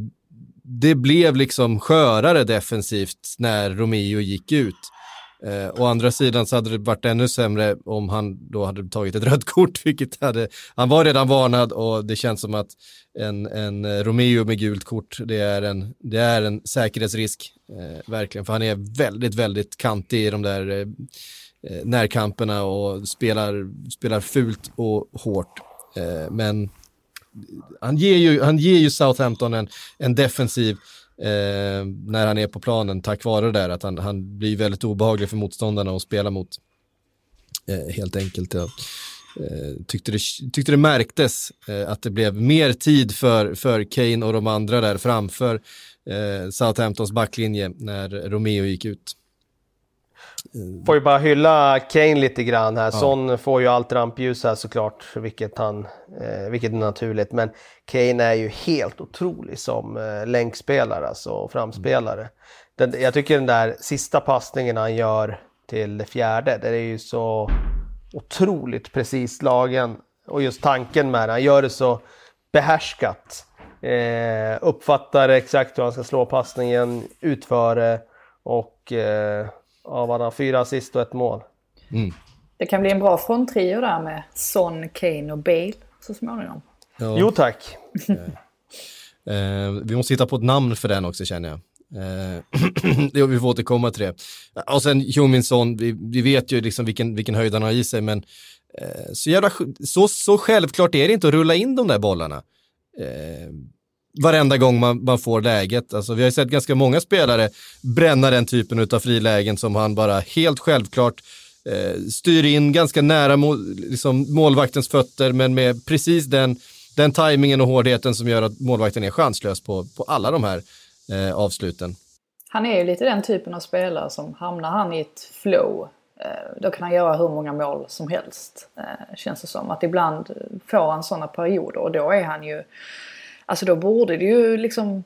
det blev liksom skörare defensivt när Romeo gick ut. Eh, å andra sidan så hade det varit ännu sämre om han då hade tagit ett rött (laughs) kort, vilket hade, han var redan varnad och det känns som att en, en eh, Romeo med gult kort, det är en, det är en säkerhetsrisk, eh, verkligen, för han är väldigt, väldigt kantig i de där eh, eh närkamperna och spelar, spelar fult och hårt. Eh, men han ger ju, han ger ju Southampton en, en defensiv eh, när han är på planen tack vare det där att han, han blir väldigt obehaglig för motståndarna att spela mot. Eh, helt enkelt. Ja. Eh, tyckte, det, tyckte det märktes eh, att det blev mer tid för, för Kane och de andra där framför eh, Southamptons backlinje när Romeo gick ut. Får ju bara hylla Kane lite grann här. Ja. Son får ju allt rampljus här såklart, vilket, han, eh, vilket är naturligt. Men Kane är ju helt otrolig som eh, länkspelare alltså, och framspelare. Den, jag tycker den där sista passningen han gör till det fjärde, det är ju så otroligt precis slagen. Och just tanken med det, han gör det så behärskat. Eh, uppfattar exakt hur han ska slå passningen, utför det och eh, av har fyra assist och ett mål. Mm. Det kan bli en bra fronttrio där med Son, Kane och Bale så småningom. Ja. Jo tack. eh, vi måste hitta på ett namn för den också känner jag. Eh, (clears throat) vi får återkomma till det. Och sen Humin Son, vi, vi vet ju liksom vilken, vilken höjd han har i sig, men eh, så, jävla, så, så självklart är det inte att rulla in de där bollarna. Eh, varenda gång man, man får läget. Alltså, vi har ju sett ganska många spelare bränna den typen av frilägen som han bara helt självklart eh, styr in ganska nära mål, liksom målvaktens fötter men med precis den, den tajmingen och hårdheten som gör att målvakten är chanslös på, på alla de här eh, avsluten. Han är ju lite den typen av spelare som hamnar han i ett flow eh, då kan han göra hur många mål som helst. Eh, känns det som. Att ibland får han sådana perioder och då är han ju Alltså då borde det ju liksom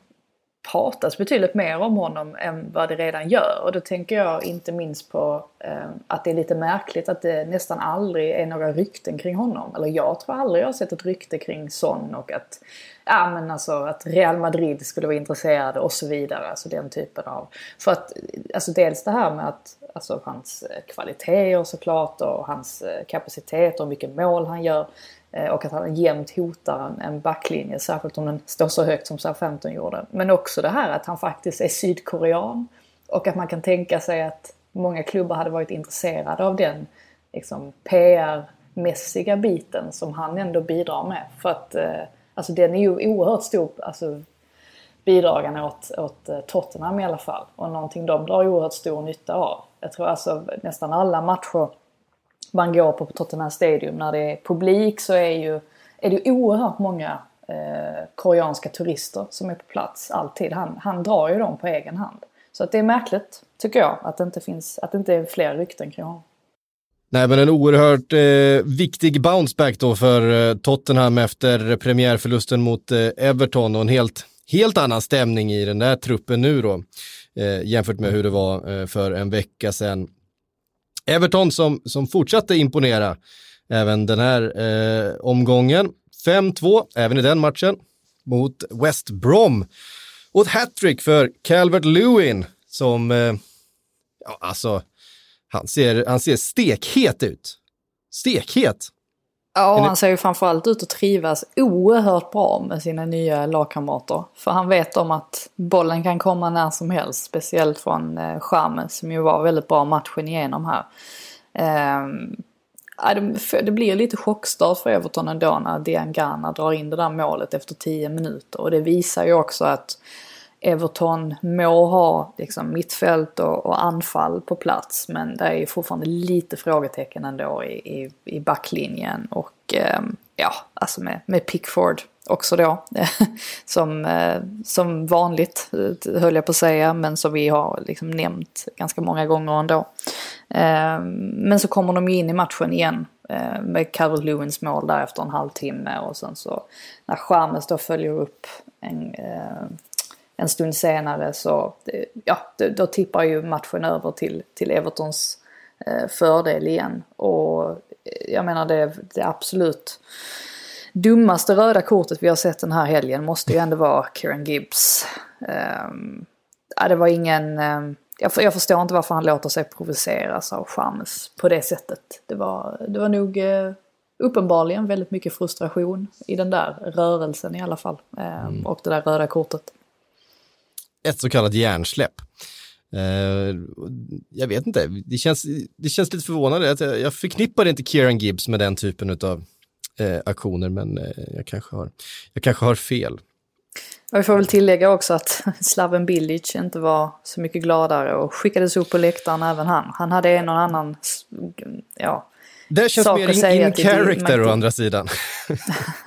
pratas betydligt mer om honom än vad det redan gör. Och då tänker jag inte minst på eh, att det är lite märkligt att det nästan aldrig är några rykten kring honom. Eller jag tror aldrig jag har sett ett rykte kring Son och att, ja, men alltså, att Real Madrid skulle vara intresserade och så vidare. Alltså den typen av... För att alltså dels det här med att alltså, hans kvaliteter såklart och hans eh, kapacitet och mycket mål han gör. Eh, och att han jämt hotar en backlinje, särskilt om den står så högt som Southampton gjorde. Men också det här att han faktiskt är sydkorean. Och att man kan tänka sig att många klubbar hade varit intresserade av den liksom, PR-mässiga biten som han ändå bidrar med. För att eh, alltså, den är ju oerhört stor alltså, bidragande åt, åt eh, Tottenham i alla fall. Och någonting de drar oerhört stor nytta av. Jag tror alltså nästan alla matcher man går på, på Tottenham Stadium när det är publik så är ju är det oerhört många eh, koreanska turister som är på plats alltid. Han, han drar ju dem på egen hand. Så att det är märkligt, tycker jag, att det inte, finns, att det inte är fler rykten kring honom. Nej, men en oerhört eh, viktig bounceback då för eh, Tottenham efter premiärförlusten mot eh, Everton och en helt, helt annan stämning i den där truppen nu då eh, jämfört med hur det var eh, för en vecka sedan. Everton som, som fortsatte imponera även den här eh, omgången. 5-2 även i den matchen mot West Brom. Och ett hattrick för Calvert Lewin som, eh, ja alltså, han ser, han ser stekhet ut. Stekhet. Ja, och han ser ju framförallt ut att trivas oerhört bra med sina nya lagkamrater. För han vet om att bollen kan komma när som helst, speciellt från eh, som ju var väldigt bra matchen igenom här. Ja, det, det, blir lite chockstart för Everton ändå när Diangana drar in det där målet efter 10 minuter. Och det visar ju också att Everton må ha liksom, mittfält och, och, anfall på plats men det är ju fortfarande lite frågetecken ändå i, i, i backlinjen och eh, ja, alltså med, med Pickford också då. (laughs) som, eh, som vanligt eh, höll jag på att säga men som vi har liksom nämnt ganska många gånger ändå. Eh, men så kommer de in i matchen igen eh, med Carol Lewins mål där efter en halvtimme och sen så när Chamez då följer upp en eh, en stund senare så ja, då tippar ju matchen över till, till Evertons eh, fördel igen. Och eh, jag menar det, det absolut dummaste röda kortet vi har sett den här helgen måste ju ändå vara Kieran Gibbs. Um, ja, det var ingen... Um, jag, jag, förstår inte varför han låter sig provoceras av Chamez på det sättet. Det var, det var nog uh, uppenbarligen väldigt mycket frustration i den där rörelsen i alla fall. Um, mm. Och det där röda kortet ett så kallat hjärnsläpp. Uh, jag vet inte, det känns, det känns lite förvånande. Att jag, jag förknippar inte Kieran Gibbs med den typen av uh, aktioner, men uh, jag, kanske har, jag kanske har fel. Vi får väl tillägga också att (laughs) Slaven Bilic inte var så mycket gladare och skickades upp på läktaren även han. Han hade en och annan, ja, Det känns mer in, in character å andra sidan. (laughs)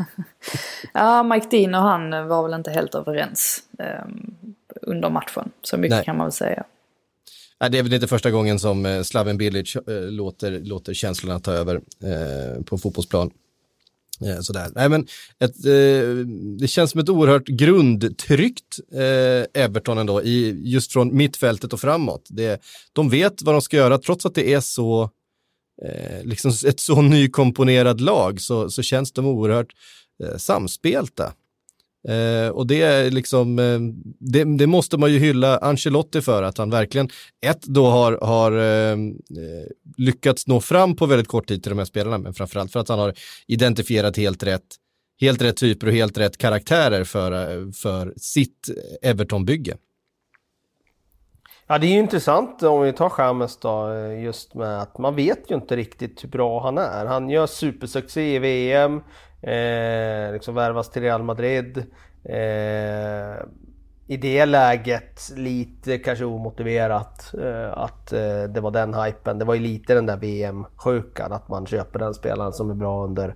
(laughs) ja, Mike Dean och han var väl inte helt överens. Um, under matchen. Så mycket Nej. kan man väl säga. Nej, det är väl inte första gången som eh, Slaven Bilic eh, låter, låter känslorna ta över eh, på fotbollsplan. Eh, sådär. Nej, men ett, eh, det känns som ett oerhört grundtryckt eh, Everton ändå, i, just från mittfältet och framåt. Det, de vet vad de ska göra, trots att det är så, eh, liksom ett så nykomponerat lag, så, så känns de oerhört samspelta. Eh, och det är liksom, eh, det, det, måste man ju hylla Ancelotti för, att han verkligen, ett då har, har eh, eh, lyckats nå fram på väldigt kort tid till de här spelarna, men framförallt för att han har identifierat helt rätt, helt rätt typer och helt rätt karaktärer för, eh, för sitt Everton-bygge. Ja, det är ju intressant om vi tar Chamez då, eh, just med att man vet ju inte riktigt hur bra han är. Han gör supersuccé i VM, eh, liksom värvas till Real Madrid. Eh, I det läget lite kanske omotiverat eh, att eh, det var den hypen. Det var ju lite den där VM-sjukan, att man köper den spelaren som är bra under,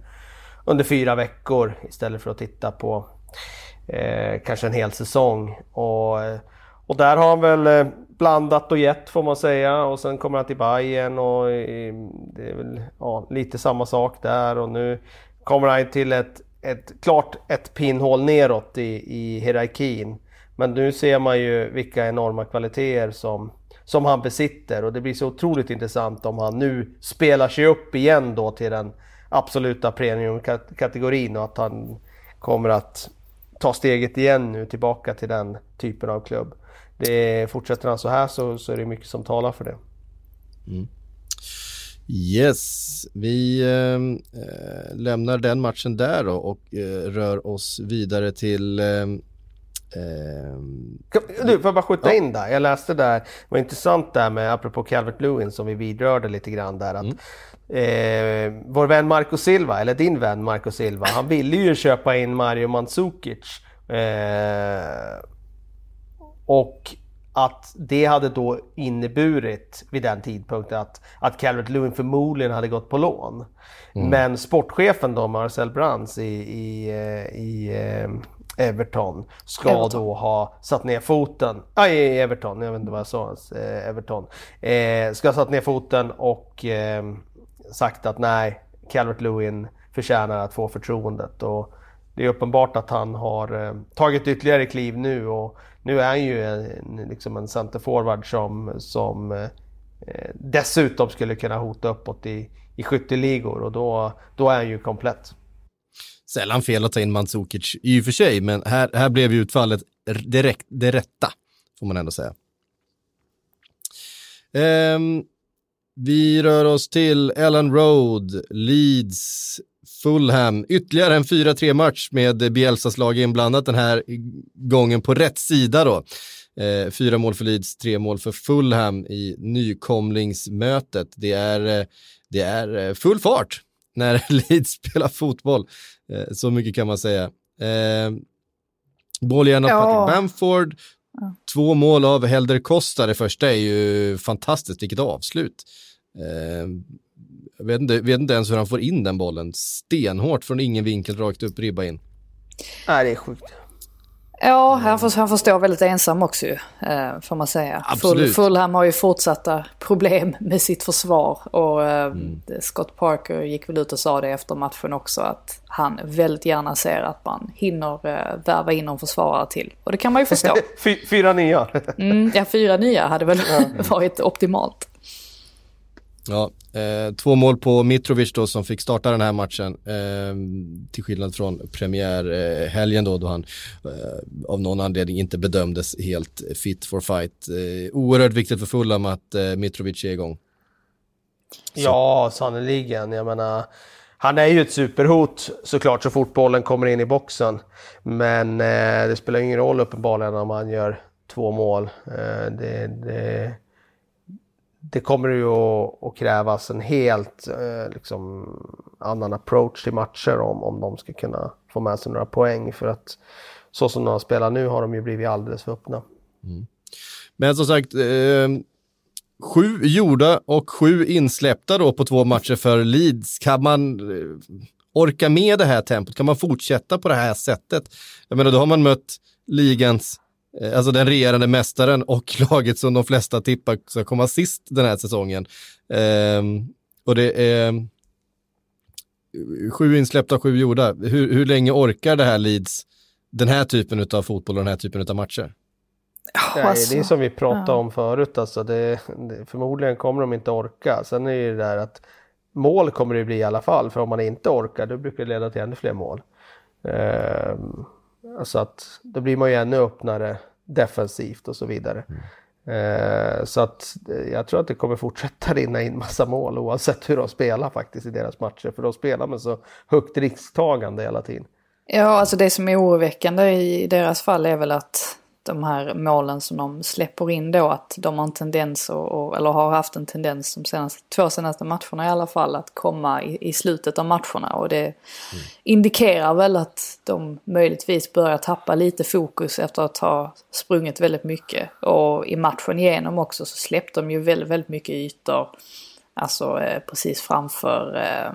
under fyra veckor istället för att titta på eh, kanske en hel säsong. Och, eh, och där har han väl eh, blandat och gett får man säga och sen kommer han till Bayern och eh, det är väl ja, lite samma sak där och nu kommer han till ett, ett klart ett pinnhål neråt i, i hierarkin. Men nu ser man ju vilka enorma kvaliteter som, som han besitter och det blir så otroligt intressant om han nu spelar sig upp igen då till den absoluta premiumkategorin och att han kommer att ta steget igen nu tillbaka till den typen av klubb. Det, fortsätter han så här så, så är det mycket som talar för det. Mm. Yes, vi eh, lämnar den matchen där då och eh, rör oss vidare till eh, du, får jag bara skjuta ja. in där? Jag läste där, det var intressant där med, apropå Calvert Lewin som vi vidrörde lite grann där, att mm. eh, vår vän Marco Silva, eller din vän Marco Silva, han ville ju köpa in Mario Mandzukic. Eh, och att det hade då inneburit vid den tidpunkten att, att Calvert Lewin förmodligen hade gått på lån. Mm. Men sportchefen då, Marcel Brands i, i, eh, i eh, Everton, ska Everton. då ha satt ner foten. I Everton, jag vet inte vad jag sa. Eh, Everton. Eh, ska ha satt ner foten och eh, sagt att nej, Calvert Lewin förtjänar att få förtroendet. Och det är uppenbart att han har eh, tagit ytterligare kliv nu och nu är han ju en, liksom en centerforward som, som eh, dessutom skulle kunna hota uppåt i, i skytteligor och då, då är han ju komplett. Sällan fel att ta in Mandzukic i och för sig, men här, här blev ju utfallet direkt det rätta, får man ändå säga. Um, vi rör oss till Ellen Road, Leeds, Fulham. Ytterligare en 4-3 match med Bielsas lag inblandat den här gången på rätt sida då. Eh, fyra mål för Leeds, tre mål för Fulham i nykomlingsmötet. Det är, eh, det är eh, full fart när (laughs) Leeds spelar fotboll. Eh, så mycket kan man säga. Eh, av ja. Patrick Bamford, Två mål av Helder Costa, det första är ju fantastiskt, vilket avslut. Vet inte, vet inte ens hur han får in den bollen. Stenhårt från ingen vinkel rakt upp, ribba in. Nej, det är sjukt. Ja, han får, han får stå väldigt ensam också ju, eh, får man säga. Absolut. Fulham har ju fortsatta problem (laughs) med sitt försvar och eh, mm. Scott Parker gick väl ut och sa det efter matchen också att han väldigt gärna ser att man hinner eh, värva in någon försvarare till. Och det kan man ju förstå. (laughs) fyra nya. mm, ja, fyra nya hade väl (laughs) varit optimalt. Ja, eh, två mål på Mitrovic då som fick starta den här matchen. Eh, till skillnad från premiärhelgen eh, då, då han eh, av någon anledning inte bedömdes helt fit for fight. Eh, oerhört viktigt för Fulham att eh, Mitrovic är igång. Så. Ja, sannerligen. Jag menar, han är ju ett superhot såklart så fort bollen kommer in i boxen. Men eh, det spelar ingen roll uppenbarligen om han gör två mål. Eh, det, det det kommer ju att, att krävas en helt eh, liksom, annan approach till matcher om, om de ska kunna få med sig några poäng. För att så som de spelar nu har de ju blivit alldeles för öppna. Mm. Men som sagt, eh, sju gjorda och sju insläppta då på två matcher för Leeds. Kan man eh, orka med det här tempot? Kan man fortsätta på det här sättet? Jag menar, då har man mött ligans alltså den regerande mästaren och (laughs) laget som de flesta tippar ska komma sist den här säsongen. Um, och det är sju insläppta, sju gjorda. Hur, hur länge orkar det här Leeds den här typen av fotboll och den här typen av matcher? Nej, alltså, det är som vi pratade om förut, alltså det, det, förmodligen kommer de inte orka. Sen är det ju det där att mål kommer det bli i alla fall, för om man inte orkar då brukar det leda till ännu fler mål. Um, Alltså att då blir man ju ännu öppnare defensivt och så vidare. Mm. Eh, så att eh, jag tror att det kommer fortsätta rinna in massa mål oavsett hur de spelar faktiskt i deras matcher. För de spelar med så högt risktagande hela tiden. Ja, alltså det som är oroväckande i deras fall är väl att de här målen som de släpper in då, att de har en tendens, och, eller har haft en tendens de senaste, två senaste matcherna i alla fall, att komma i, i slutet av matcherna. Och det mm. indikerar väl att de möjligtvis börjar tappa lite fokus efter att ha sprungit väldigt mycket. Och i matchen igenom också så släppte de ju väldigt, väldigt mycket ytor. Alltså eh, precis framför eh,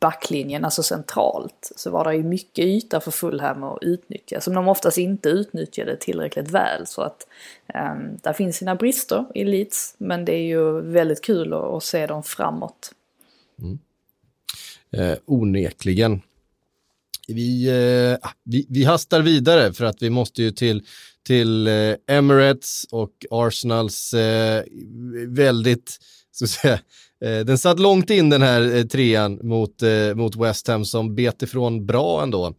backlinjen, alltså centralt, så var det ju mycket yta för Fulham att utnyttja som de oftast inte utnyttjade tillräckligt väl. Så att um, där finns sina brister i Leeds, men det är ju väldigt kul att, att se dem framåt. Mm. Eh, onekligen. Vi, eh, ah, vi, vi hastar vidare för att vi måste ju till, till eh, Emirates och Arsenals eh, väldigt så att säga, Eh, den satt långt in den här eh, trean mot, eh, mot West Ham som bet ifrån bra ändå.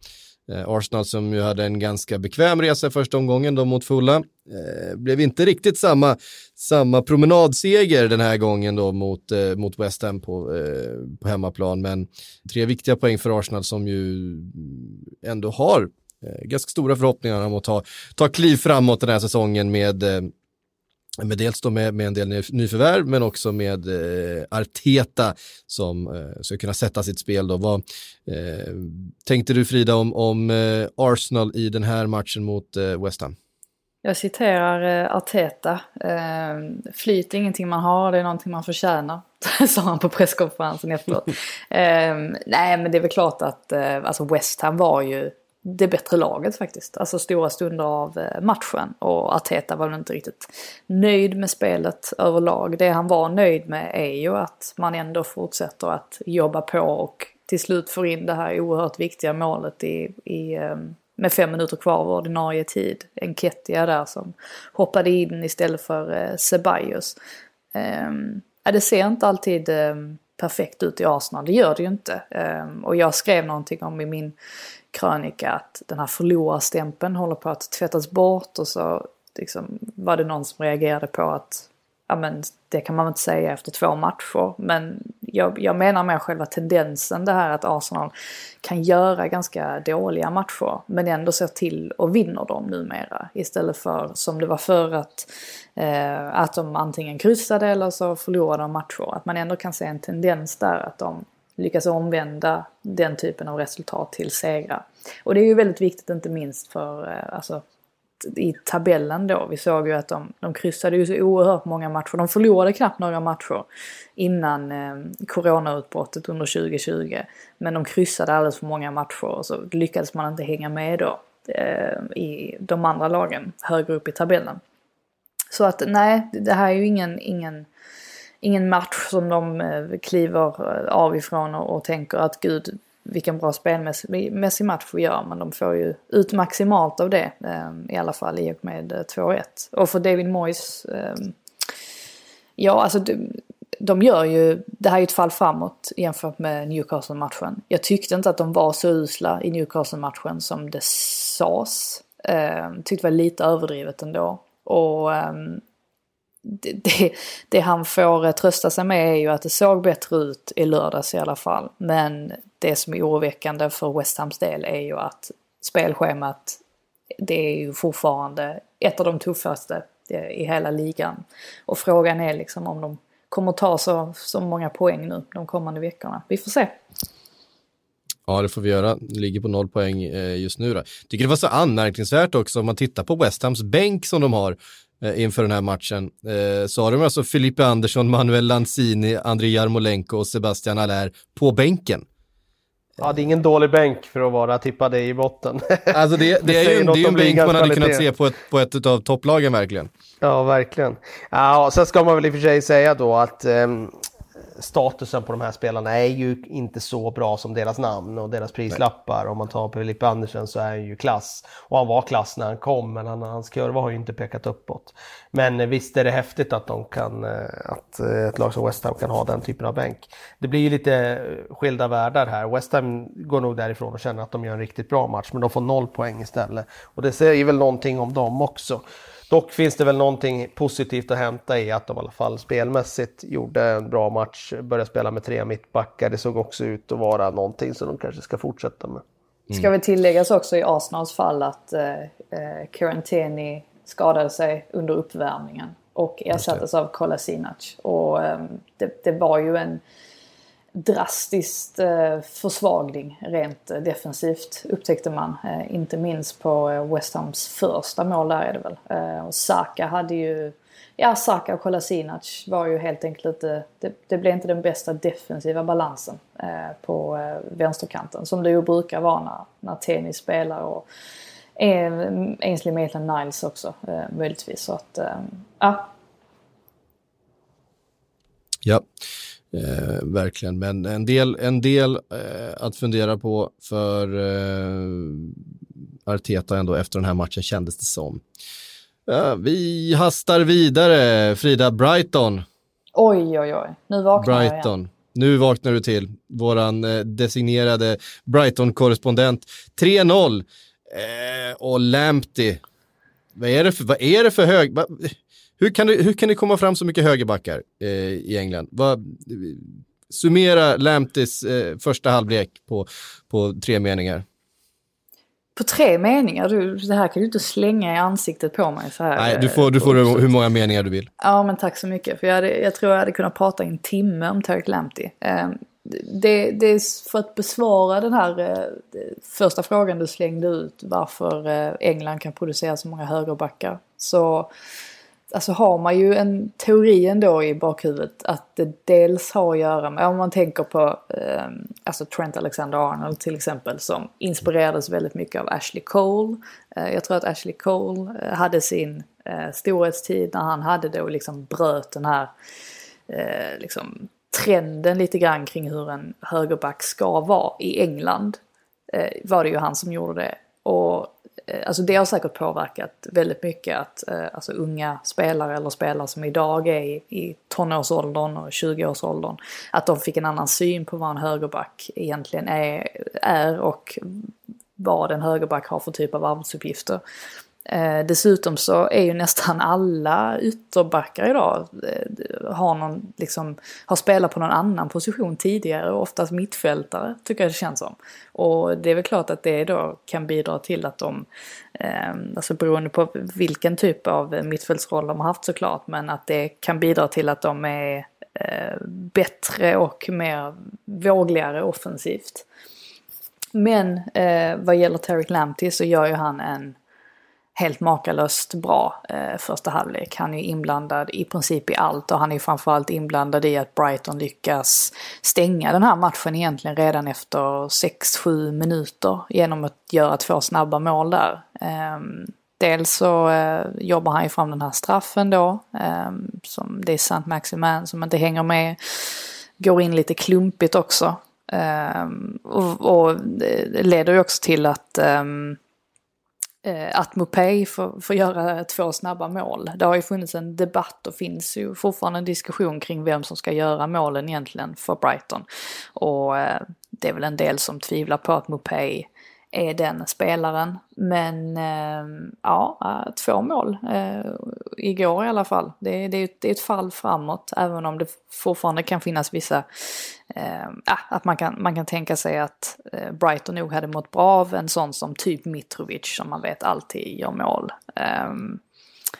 Eh, Arsenal som ju hade en ganska bekväm resa första omgången då mot fulla. Eh, blev inte riktigt samma, samma promenadseger den här gången då mot, mot West Ham på, på hemmaplan. Men tre viktiga poäng för Arsenal som ju ändå har ganska stora förhoppningar om att ta, ta kliv framåt den här säsongen med med dels då med, med en del nyförvärv men också med eh, Arteta som eh, ska kunna sätta sitt spel då. Vad eh, tänkte du Frida om, om eh, Arsenal i den här matchen mot eh, West Ham? Jag citerar eh, Arteta. Eh, flyt är ingenting man har, det är någonting man förtjänar. (laughs) Sa han på presskonferensen efteråt. (laughs) eh, nej men det är väl klart att alltså West Ham var ju det bättre laget faktiskt. Alltså stora stunder av eh, matchen. Och Arteta var väl inte riktigt nöjd med spelet överlag. Det han var nöjd med är ju att man ändå fortsätter att jobba på och till slut får in det här oerhört viktiga målet i, i ehm, med fem minuter kvar av ordinarie tid. En Kettia där som hoppade in istället för eh, Ceballos. Ehm, det ser inte alltid ehm, perfekt ut i Arsenal, det gör det ju inte. Och jag skrev någonting om i min krönika att den här förlorarstämpeln håller på att tvättas bort och så liksom, var det någon som reagerade på att ja men det kan man väl inte säga efter två matcher. Men jag, jag menar med själva tendensen det här att Arsenal kan göra ganska dåliga matcher men ändå ser till och vinner dem numera. Istället för som det var förr att, eh, att de antingen kryssade eller så förlorade de matcher. Att man ändå kan se en tendens där att de lyckas omvända den typen av resultat till segrar. Och det är ju väldigt viktigt inte minst för eh, alltså, i tabellen då. Vi såg ju att de, de kryssade ju så oerhört många matcher. De förlorade knappt några matcher innan eh, coronautbrottet under 2020. Men de kryssade alldeles för många matcher och så lyckades man inte hänga med då eh, i de andra lagen högre upp i tabellen. Så att nej, det här är ju ingen, ingen, ingen match som de eh, kliver eh, av ifrån och, och tänker att gud, vilken bra spelmässig match vi gör. Men de får ju ut maximalt av det eh, i alla fall i och med 2-1. Och för David Moyes, ja alltså de, gör ju, det här är ju ett fall framåt jämfört med Newcastle-matchen. Jag tyckte inte att de var så usla i Newcastle-matchen som det sades. Tyckte det var lite överdrivet ändå. Och ehm, det, det, det, han får trösta sig med är ju att det såg bättre ut i lördags i alla fall. Men det som är oroväckande för West Hams del är ju att spelschemat det är ju fortfarande ett av de tuffaste i hela ligan. Och frågan är liksom om de kommer ta så, så många poäng nu de kommande veckorna. Vi får se. Ja, det får vi göra. Det Ligger på noll poäng eh, just nu då. Tycker det var så anmärkningsvärt också om man tittar på West Hams bänk som de har inför den här matchen. Eh, så har de alltså Filippe Andersson, Manuel Lanzini, Andrei Jarmolenko och Sebastian Allaire på bänken. Ja, det är ingen dålig bänk för att vara tippade i botten. (laughs) Alltså det, det, det är ju det är en bänk man hade kunnat se på ett, på ett av topplagen verkligen. Ja, verkligen. Ja, sen ska man väl i och för sig säga då att um, statusen på de här spelarna är ju inte så bra som deras namn och deras prislappar. Nej. Om man tar Filip Andersen så är han ju klass. Och han var klass när han kom men han, hans kurva har ju inte pekat uppåt. Men visst är det häftigt att, de kan, eh, att eh, ett lag som West Ham kan ha den typen av bänk. Det blir ju lite skilda världar här. West Ham går nog därifrån och känner att de gör en riktigt bra match men de får noll poäng istället. Och det säger väl någonting om dem också. Dock finns det väl någonting positivt att hämta i att de i alla fall spelmässigt gjorde en bra match, började spela med tre mittbackar. Det såg också ut att vara någonting som de kanske ska fortsätta med. Mm. Ska väl tilläggas också i Arsenals fall att eh, eh skadade sig under uppvärmningen och ersattes av Kolasinac. Och eh, det, det var ju en drastisk eh, försvagning rent eh, defensivt upptäckte man. Eh, inte minst på eh, West Hams första mål där är det väl. Eh, och Saka hade ju, ja Saka och Kolasinac var ju helt enkelt inte, det, det blev inte den bästa defensiva balansen eh, på eh, vänsterkanten. Som det ju brukar vara när, när tennis spelar och eh, Ainsley Maitland-Niles också eh, möjligtvis. Så att, ja. Ja. Eh, verkligen, men en del, en del eh, att fundera på för eh, Arteta ändå efter den här matchen kändes det som. Ja, vi hastar vidare, Frida Brighton. Oj, oj, oj, nu vaknar Brighton. jag igen. Nu vaknar du till, våran eh, designerade Brighton-korrespondent. 3-0 eh, och Lamptey. Vad är det för, vad är det för hög... Va, hur kan, det, hur kan det komma fram så mycket högerbackar eh, i England? Vad, summera Lampteys eh, första halvlek på, på tre meningar. På tre meningar? Du, det här kan du inte slänga i ansiktet på mig så här. Nej, du får, du får hur, hur många meningar du vill. Ja, men tack så mycket. För jag, hade, jag tror jag hade kunnat prata i en timme om Tarek Lamptey. Eh, det, det är för att besvara den här eh, första frågan du slängde ut varför eh, England kan producera så många högerbackar så alltså har man ju en teori ändå i bakhuvudet att det dels har att göra med, om man tänker på eh, alltså Trent Alexander-Arnold till exempel som inspirerades väldigt mycket av Ashley Cole. Eh, jag tror att Ashley Cole eh, hade sin eh, storhetstid när han hade då liksom bröt den här eh, liksom trenden lite grann kring hur en högerback ska vara i England. Eh, var det ju han som gjorde det. Och Eh, alltså det har säkert påverkat väldigt mycket att eh, alltså unga spelare eller spelare som idag är i, i tonårsåldern och 20-årsåldern, att de fick en annan syn på vad en högerback egentligen är, är och vad en högerback har för typ av arbetsuppgifter. Eh, dessutom så är ju nästan alla ytterbackar idag eh, har, någon, liksom, har spelat på någon annan position tidigare, oftast mittfältare tycker jag det känns som. Och det är väl klart att det då kan bidra till att de, eh, alltså beroende på vilken typ av mittfältsroll de har haft såklart, men att det kan bidra till att de är eh, bättre och mer vågligare offensivt. Men eh, vad gäller Tarek Lamptey så gör ju han en helt makalöst bra eh, första halvlek. Han är inblandad i princip i allt och han är framförallt inblandad i att Brighton lyckas stänga den här matchen egentligen redan efter 6-7 minuter genom att göra två snabba mål där. Eh, dels så eh, jobbar han ju fram den här straffen då, ehm, som det är Sant Maximan som inte hänger med. Går in lite klumpigt också. Ehm, och, och det leder ju också till att ehm, eh, att Mopey får, får göra två snabba mål. Det har ju funnits en debatt och finns ju fortfarande en diskussion kring vem som ska göra målen egentligen för Brighton. Och eh, det är väl en del som tvivlar på att Mopay är den spelaren. Men ehm, eh, ja, två mål eh, igår i alla fall. Det, det, det, är ett fall framåt även om det fortfarande kan finnas vissa, eh, att man kan, man kan tänka sig att eh, Brighton nog hade mått bra av en sån som typ Mitrovic som man vet alltid gör mål. Ehm,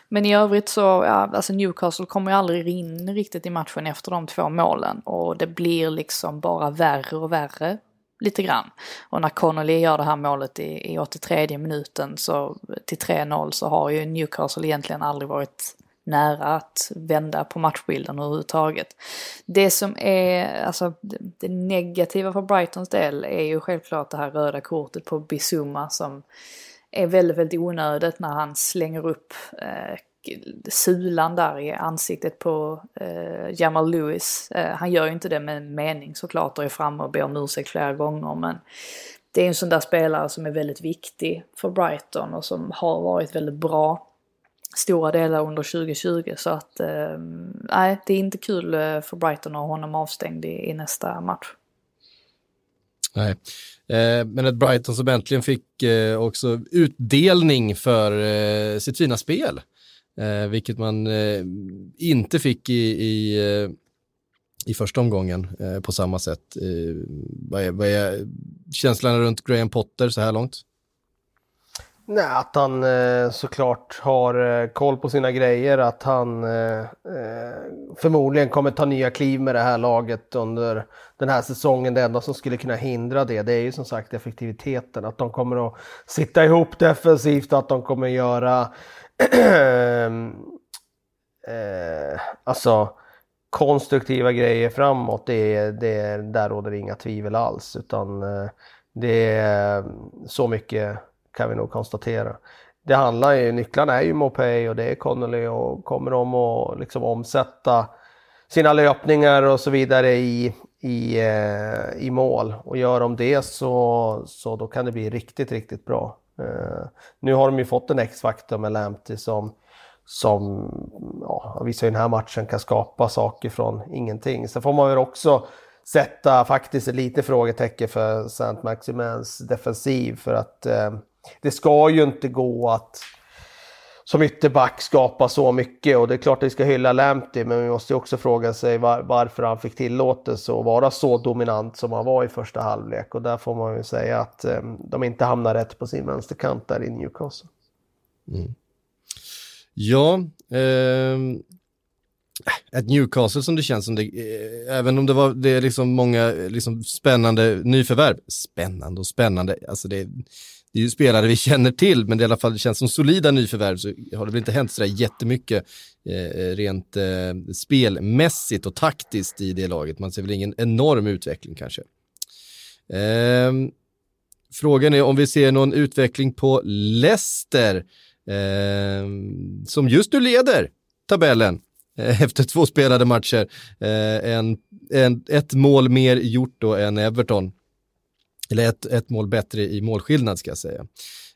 men i övrigt så, ja, alltså Newcastle kommer ju aldrig in riktigt i matchen efter de två målen och det blir liksom bara värre och värre lite grann. Och när Connolly gör det här målet i, i 83 minuten så till 3-0 så har ju Newcastle egentligen aldrig varit nära att vända på matchbilden överhuvudtaget. Det som är, alltså det negativa för Brightons del är ju självklart det här röda kortet på Bizuma som är väldigt, väldigt onödigt när han slänger upp eh, sulan där i ansiktet på eh, Jamal Lewis. Eh, han gör ju inte det med mening såklart och är framme och ber om ursäkt flera gånger men det är en sån där spelare som är väldigt viktig för Brighton och som har varit väldigt bra stora delar under 2020 så att eh, nej, det är inte kul eh, för Brighton att ha honom avstängd i, i nästa match. Nej, eh, men ett Brighton som äntligen fick eh, också utdelning för eh, sitt fina spel. Eh, vilket man eh, inte fick i, i, eh, i första omgången eh, på samma sätt. Eh, vad, är, vad är känslan runt Graham Potter så här långt? Nej, att han eh, såklart har eh, koll på sina grejer, att han eh, eh, förmodligen kommer ta nya kliv med det här laget under den här säsongen. Det enda som skulle kunna hindra det, det är ju som sagt effektiviteten. Att de kommer att sitta ihop defensivt, att de kommer göra Ehm, eh, alltså konstruktiva grejer framåt, det, det, där råder inga tvivel alls. Utan eh, det är så mycket kan vi nog konstatera. Det handlar ju, nycklarna är ju Mopay och det är Connolly och kommer de att liksom omsätta sina löpningar och så vidare i, i, eh, i mål. Och gör de det så, så då kan det bli riktigt, riktigt bra. Uh, nu har de ju fått en X-faktor med Lamptey som, som ja, visar i den här matchen kan skapa saker från ingenting. Sen får man väl också sätta faktiskt lite frågetecken för Saint Maximens defensiv för att uh, det ska ju inte gå att som ytterback skapa så mycket och det är klart att vi ska hylla Lamptey men vi måste också fråga sig var, varför han fick tillåtelse att vara så dominant som han var i första halvlek och där får man ju säga att eh, de inte hamnar rätt på sin vänsterkant där i Newcastle. Mm. Ja, eh, ett Newcastle som det känns som det, eh, även om det var det är liksom många eh, liksom spännande nyförvärv, spännande och spännande, alltså det, det är ju spelare vi (laughs) känner till, men det i alla fall känns som solida nyförvärv så har det väl inte hänt sådär jättemycket eh, rent eh, spelmässigt och taktiskt i det laget. Man ser väl ingen enorm utveckling kanske. Eh, frågan är om vi ser någon utveckling på Leicester eh, som just nu leder tabellen eh, (laughs) efter två spelade matcher. Eh, en, en, ett mål mer gjort då än Everton eller ett, ett mål bättre i målskillnad ska jag säga.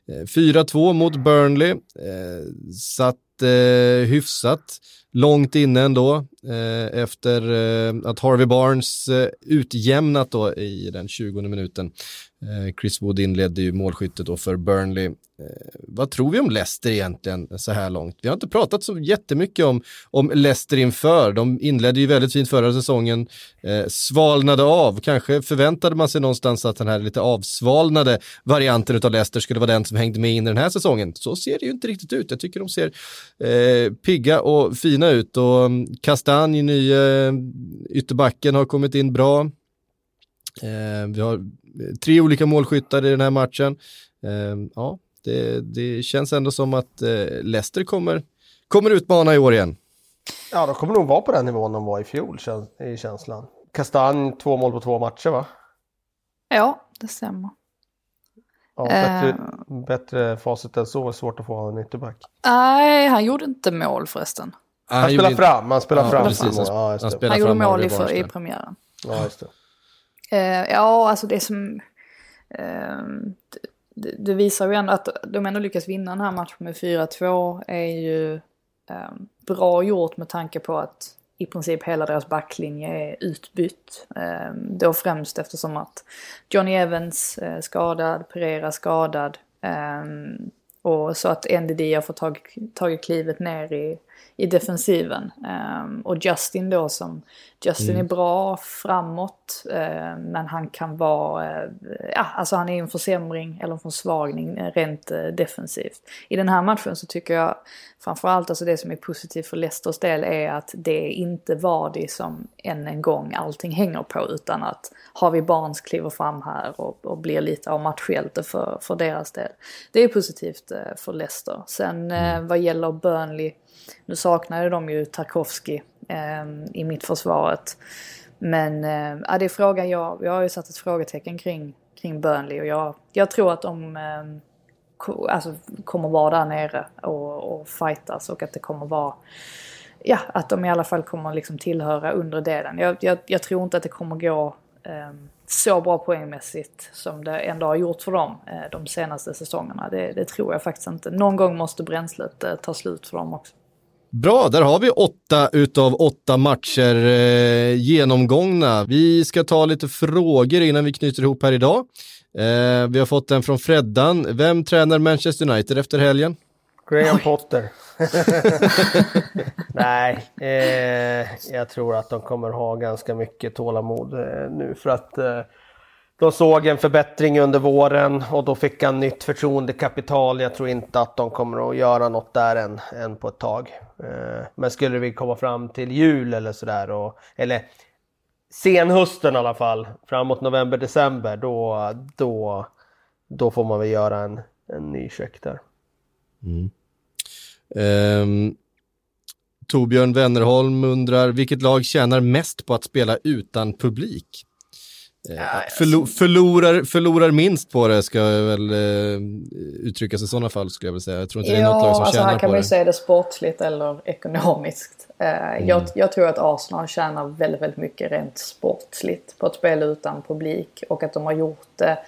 Eh, 4-2 mot Burnley, eh, satt eh, hyfsat långt inne ändå eh, efter eh, att Harvey Barnes eh, utjämnat då i den 20 minuten. Eh, Chris Wood inledde ju målskyttet då för Burnley. Eh, vad tror vi om Leicester egentligen så här långt? Vi har inte pratat så jättemycket om, om Leicester inför. De inledde ju väldigt fint förra säsongen, eh, svalnade av. Kanske förväntade man sig någonstans att den här lite avsvalnade varianten av Leicester skulle vara den som hängde med in i den här säsongen. Så ser det ju inte riktigt ut. Jag tycker de ser eh, pigga och fina ut och mm, Kastanj, nye eh, ytterbacken, har kommit in bra. Eh, vi har tre olika målskyttar i den här matchen. Eh, ja, det, det, känns ändå som att eh, Leicester kommer, kommer utmana i år igen. Ja, de kommer nog vara på den nivån de var i fjol, i känslan. Kastanj, två mål på två matcher va? Ja, det stämmer. Ja, bättre, uh, bättre facit än så är svårt att få av en ytterback. Nej, han gjorde inte mål förresten. Han, han spelar fram, han spelar ja, fram. Precis, han, ja, han, han gjorde mål i, för, i premiären. Ja, just det. Eh, ja, alltså det som... Eh, det, det, visar ju ändå att de ändå lyckas vinna den här matchen med 4-2 är ju eh, bra gjort med tanke på att i princip hela deras backlinje är utbytt. Ehm, då främst eftersom att Johnny Evans är skadad, Pereira skadad. Ehm, och så att NDD har fått tagit klivet ner i, i defensiven. Um, och Justin då som, Justin mm. är bra framåt uh, men han kan vara, uh, ja alltså han är en försämring eller en försvagning uh, rent defensivt. I den här matchen så tycker jag framförallt alltså det som är positivt för Leicesters del är att det är inte Vardy som än en gång allting hänger på utan att har vi Barnes kliver fram här och, och blir lite av matchhjälte för, för deras del. Det är positivt för Leicester. Sen mm. vad gäller Burnley nu saknade de ju Tarkovsky eh, i mittförsvaret. Men eh, det är frågan jag, jag har ju satt ett frågetecken kring, kring Burnley och jag, jag tror att de eh, ko, alltså, kommer vara där nere och, och fightas och att det kommer vara Ja, att de i alla fall kommer liksom tillhöra undre delen. Jag, jag, jag tror inte att det kommer gå eh, så bra poängmässigt som det ändå har gjort för dem eh, de senaste säsongerna. Det, det, tror jag faktiskt inte. Någon gång måste bränslet eh, ta slut för dem också. Bra, där har vi åtta utav åtta matcher eh, genomgångna. Vi ska ta lite frågor innan vi knyter ihop här idag. Eh, vi har fått en från Freddan. Vem tränar Manchester United efter helgen? Graham Oj. Potter. (laughs) Nej, eh, jag tror att de kommer ha ganska mycket tålamod eh, nu för att eh, de såg en förbättring under våren och då fick han nytt förtroendekapital. Jag tror inte att de kommer att göra något där än, än på ett tag. Eh, men skulle vi komma fram till jul eller sådär, eller senhösten i alla fall, framåt november, december, då, då, då får man väl göra en, en ny check där. Mm. Um, Torbjörn Wennerholm undrar, vilket lag tjänar mest på att spela utan publik? Eh, ja, förlo förlorar, förlorar minst på det ska jag väl eh, uttryckas i sådana fall skulle jag vilja säga. Jag tror inte ja, det är något lag som alltså tjänar här kan man ju säga det sportsligt eller ekonomiskt. Eh, mm. jag, jag, tror att Arsenal tjänar väldigt, väldigt mycket rent sportsligt på att spela utan publik och att de har gjort det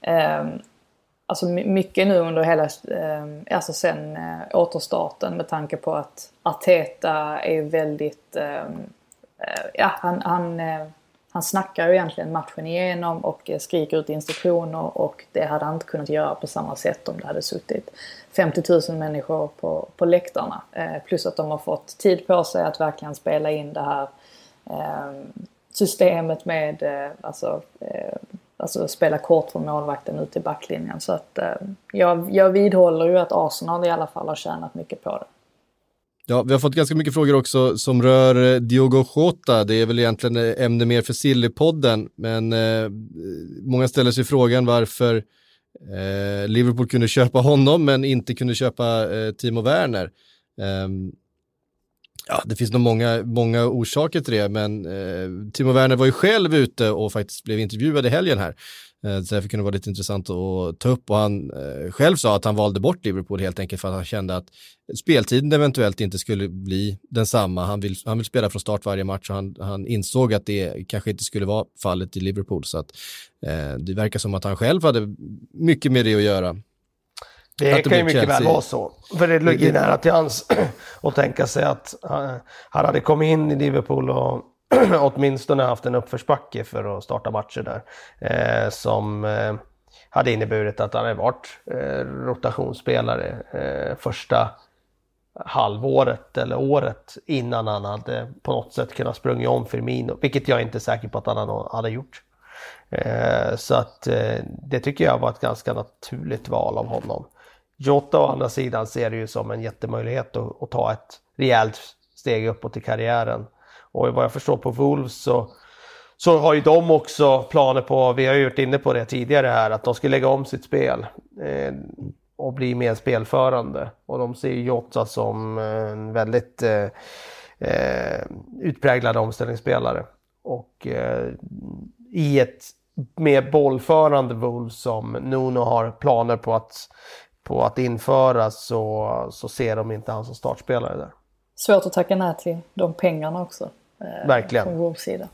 eh, alltså mycket nu under hela, eh, alltså sen eh, återstarten med tanke på att Arteta är väldigt, eh, eh ja han, han eh, han snackar ju egentligen matchen igenom och skriker ut instruktioner och det hade han inte kunnat göra på samma sätt om det hade suttit 50 000 människor på, på läktarna. Eh, plus att de har fått tid på sig att verkligen spela in det här eh, systemet med eh, alltså, eh, alltså spela kort från målvakten ut i backlinjen. Så att eh, jag, jag vidhåller ju att Arsenal i alla fall har tjänat mycket på det. Ja, vi har fått ganska mycket frågor också som rör eh, Diogo Jota. Det är väl egentligen eh, ämne mer för Sillypodden, men eh, många ställer sig frågan varför eh, Liverpool kunde köpa honom men inte kunde köpa eh, Timo Werner. Ehm, ja, det finns nog många, många orsaker till det, men eh, Timo Werner var ju själv ute och faktiskt blev intervjuad i helgen här. Eh, så därför kunde det vara lite intressant att ta upp och han eh, själv sa att han valde bort Liverpool helt enkelt för att han kände att speltiden eventuellt inte skulle bli densamma. Han vill, han vill spela från start varje match och han, han insåg att det kanske inte skulle vara fallet i Liverpool. Så att eh, det verkar som att han själv hade mycket med det att göra. Det, det kan ju mycket Chelsea. väl vara så. För det ligger nära till hans (clears throat) att tänka sig att han hade kommit in i Liverpool och (clears throat) åtminstone haft en uppförsbacke för att starta matcher där. Eh, som eh, hade inneburit att han hade varit eh, rotationsspelare eh, första halvåret eller året innan han hade på något sätt kunnat sprungit om Firmino, vilket jag inte är säker på att han hade gjort. Eh, så att eh, det tycker jag var ett ganska naturligt val av honom. Jota å andra sidan ser det ju som en jättemöjlighet att, att ta ett rejält steg uppåt i karriären. Och vad jag förstår på Wolves så, så har ju de också planer på, vi har ju varit inne på det tidigare här, att de ska lägga om sitt spel eh, och bli mer spelförande. Och de ser ju Jota som eh, en väldigt eh, eh, utpräglad omställningsspelare. Och eh, i ett mer bollförande Wolves som Nuno har planer på att på att införa så, så ser de inte han som startspelare där. Svårt att tacka nej till de pengarna också. Eh, Verkligen. Från vår sida.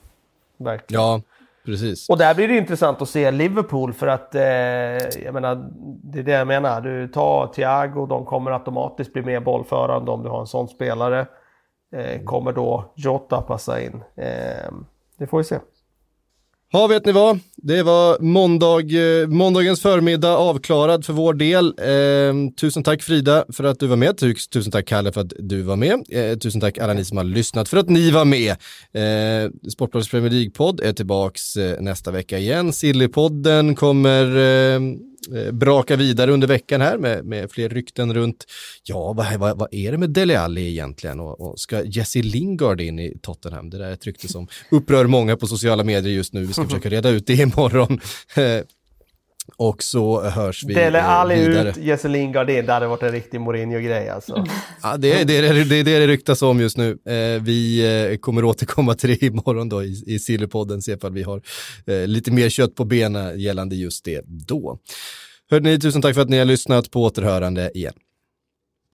Verkligen. Ja, precis. Och där blir det intressant att se Liverpool för att, eh, jag menar, det är det jag menar. Du tar Thiago, de kommer automatiskt bli mer bollförande om du har en sån spelare. Eh, kommer då Jota passa in? Eh, det får vi se. Ja, vet ni vad? Det var måndag, eh, måndagens förmiddag avklarad för vår del. Eh, tusen tack Frida för att du var med. Tusen tack Kalle för att du var med. Eh, tusen tack alla ni som har lyssnat för att ni var med. Eh, Sportbladets Premier League-podd är tillbaks eh, nästa vecka igen. Sillypodden kommer Eh, braka vidare under veckan här med, med fler rykten runt, ja vad, vad, vad är det med Dele Alli egentligen och, och, ska Jesse Lingard in i Tottenham? Det där är ett rykte som upprör många på sociala medier just nu, vi ska (laughs) försöka reda ut det imorgon. Eh, och så hörs vi Dele Alli ut, Jesse Lingard in, det hade varit en riktig Mourinho-grej alltså. Ja, det, det, det, det, det ryktas om just nu. Eh, vi kommer återkomma till det (laughs) imorgon då i, i Sillypodden, se ifall vi har lite mer kött på benen gällande just det då. Hörde ni, tusen tack för att ni har lyssnat på återhörande igen.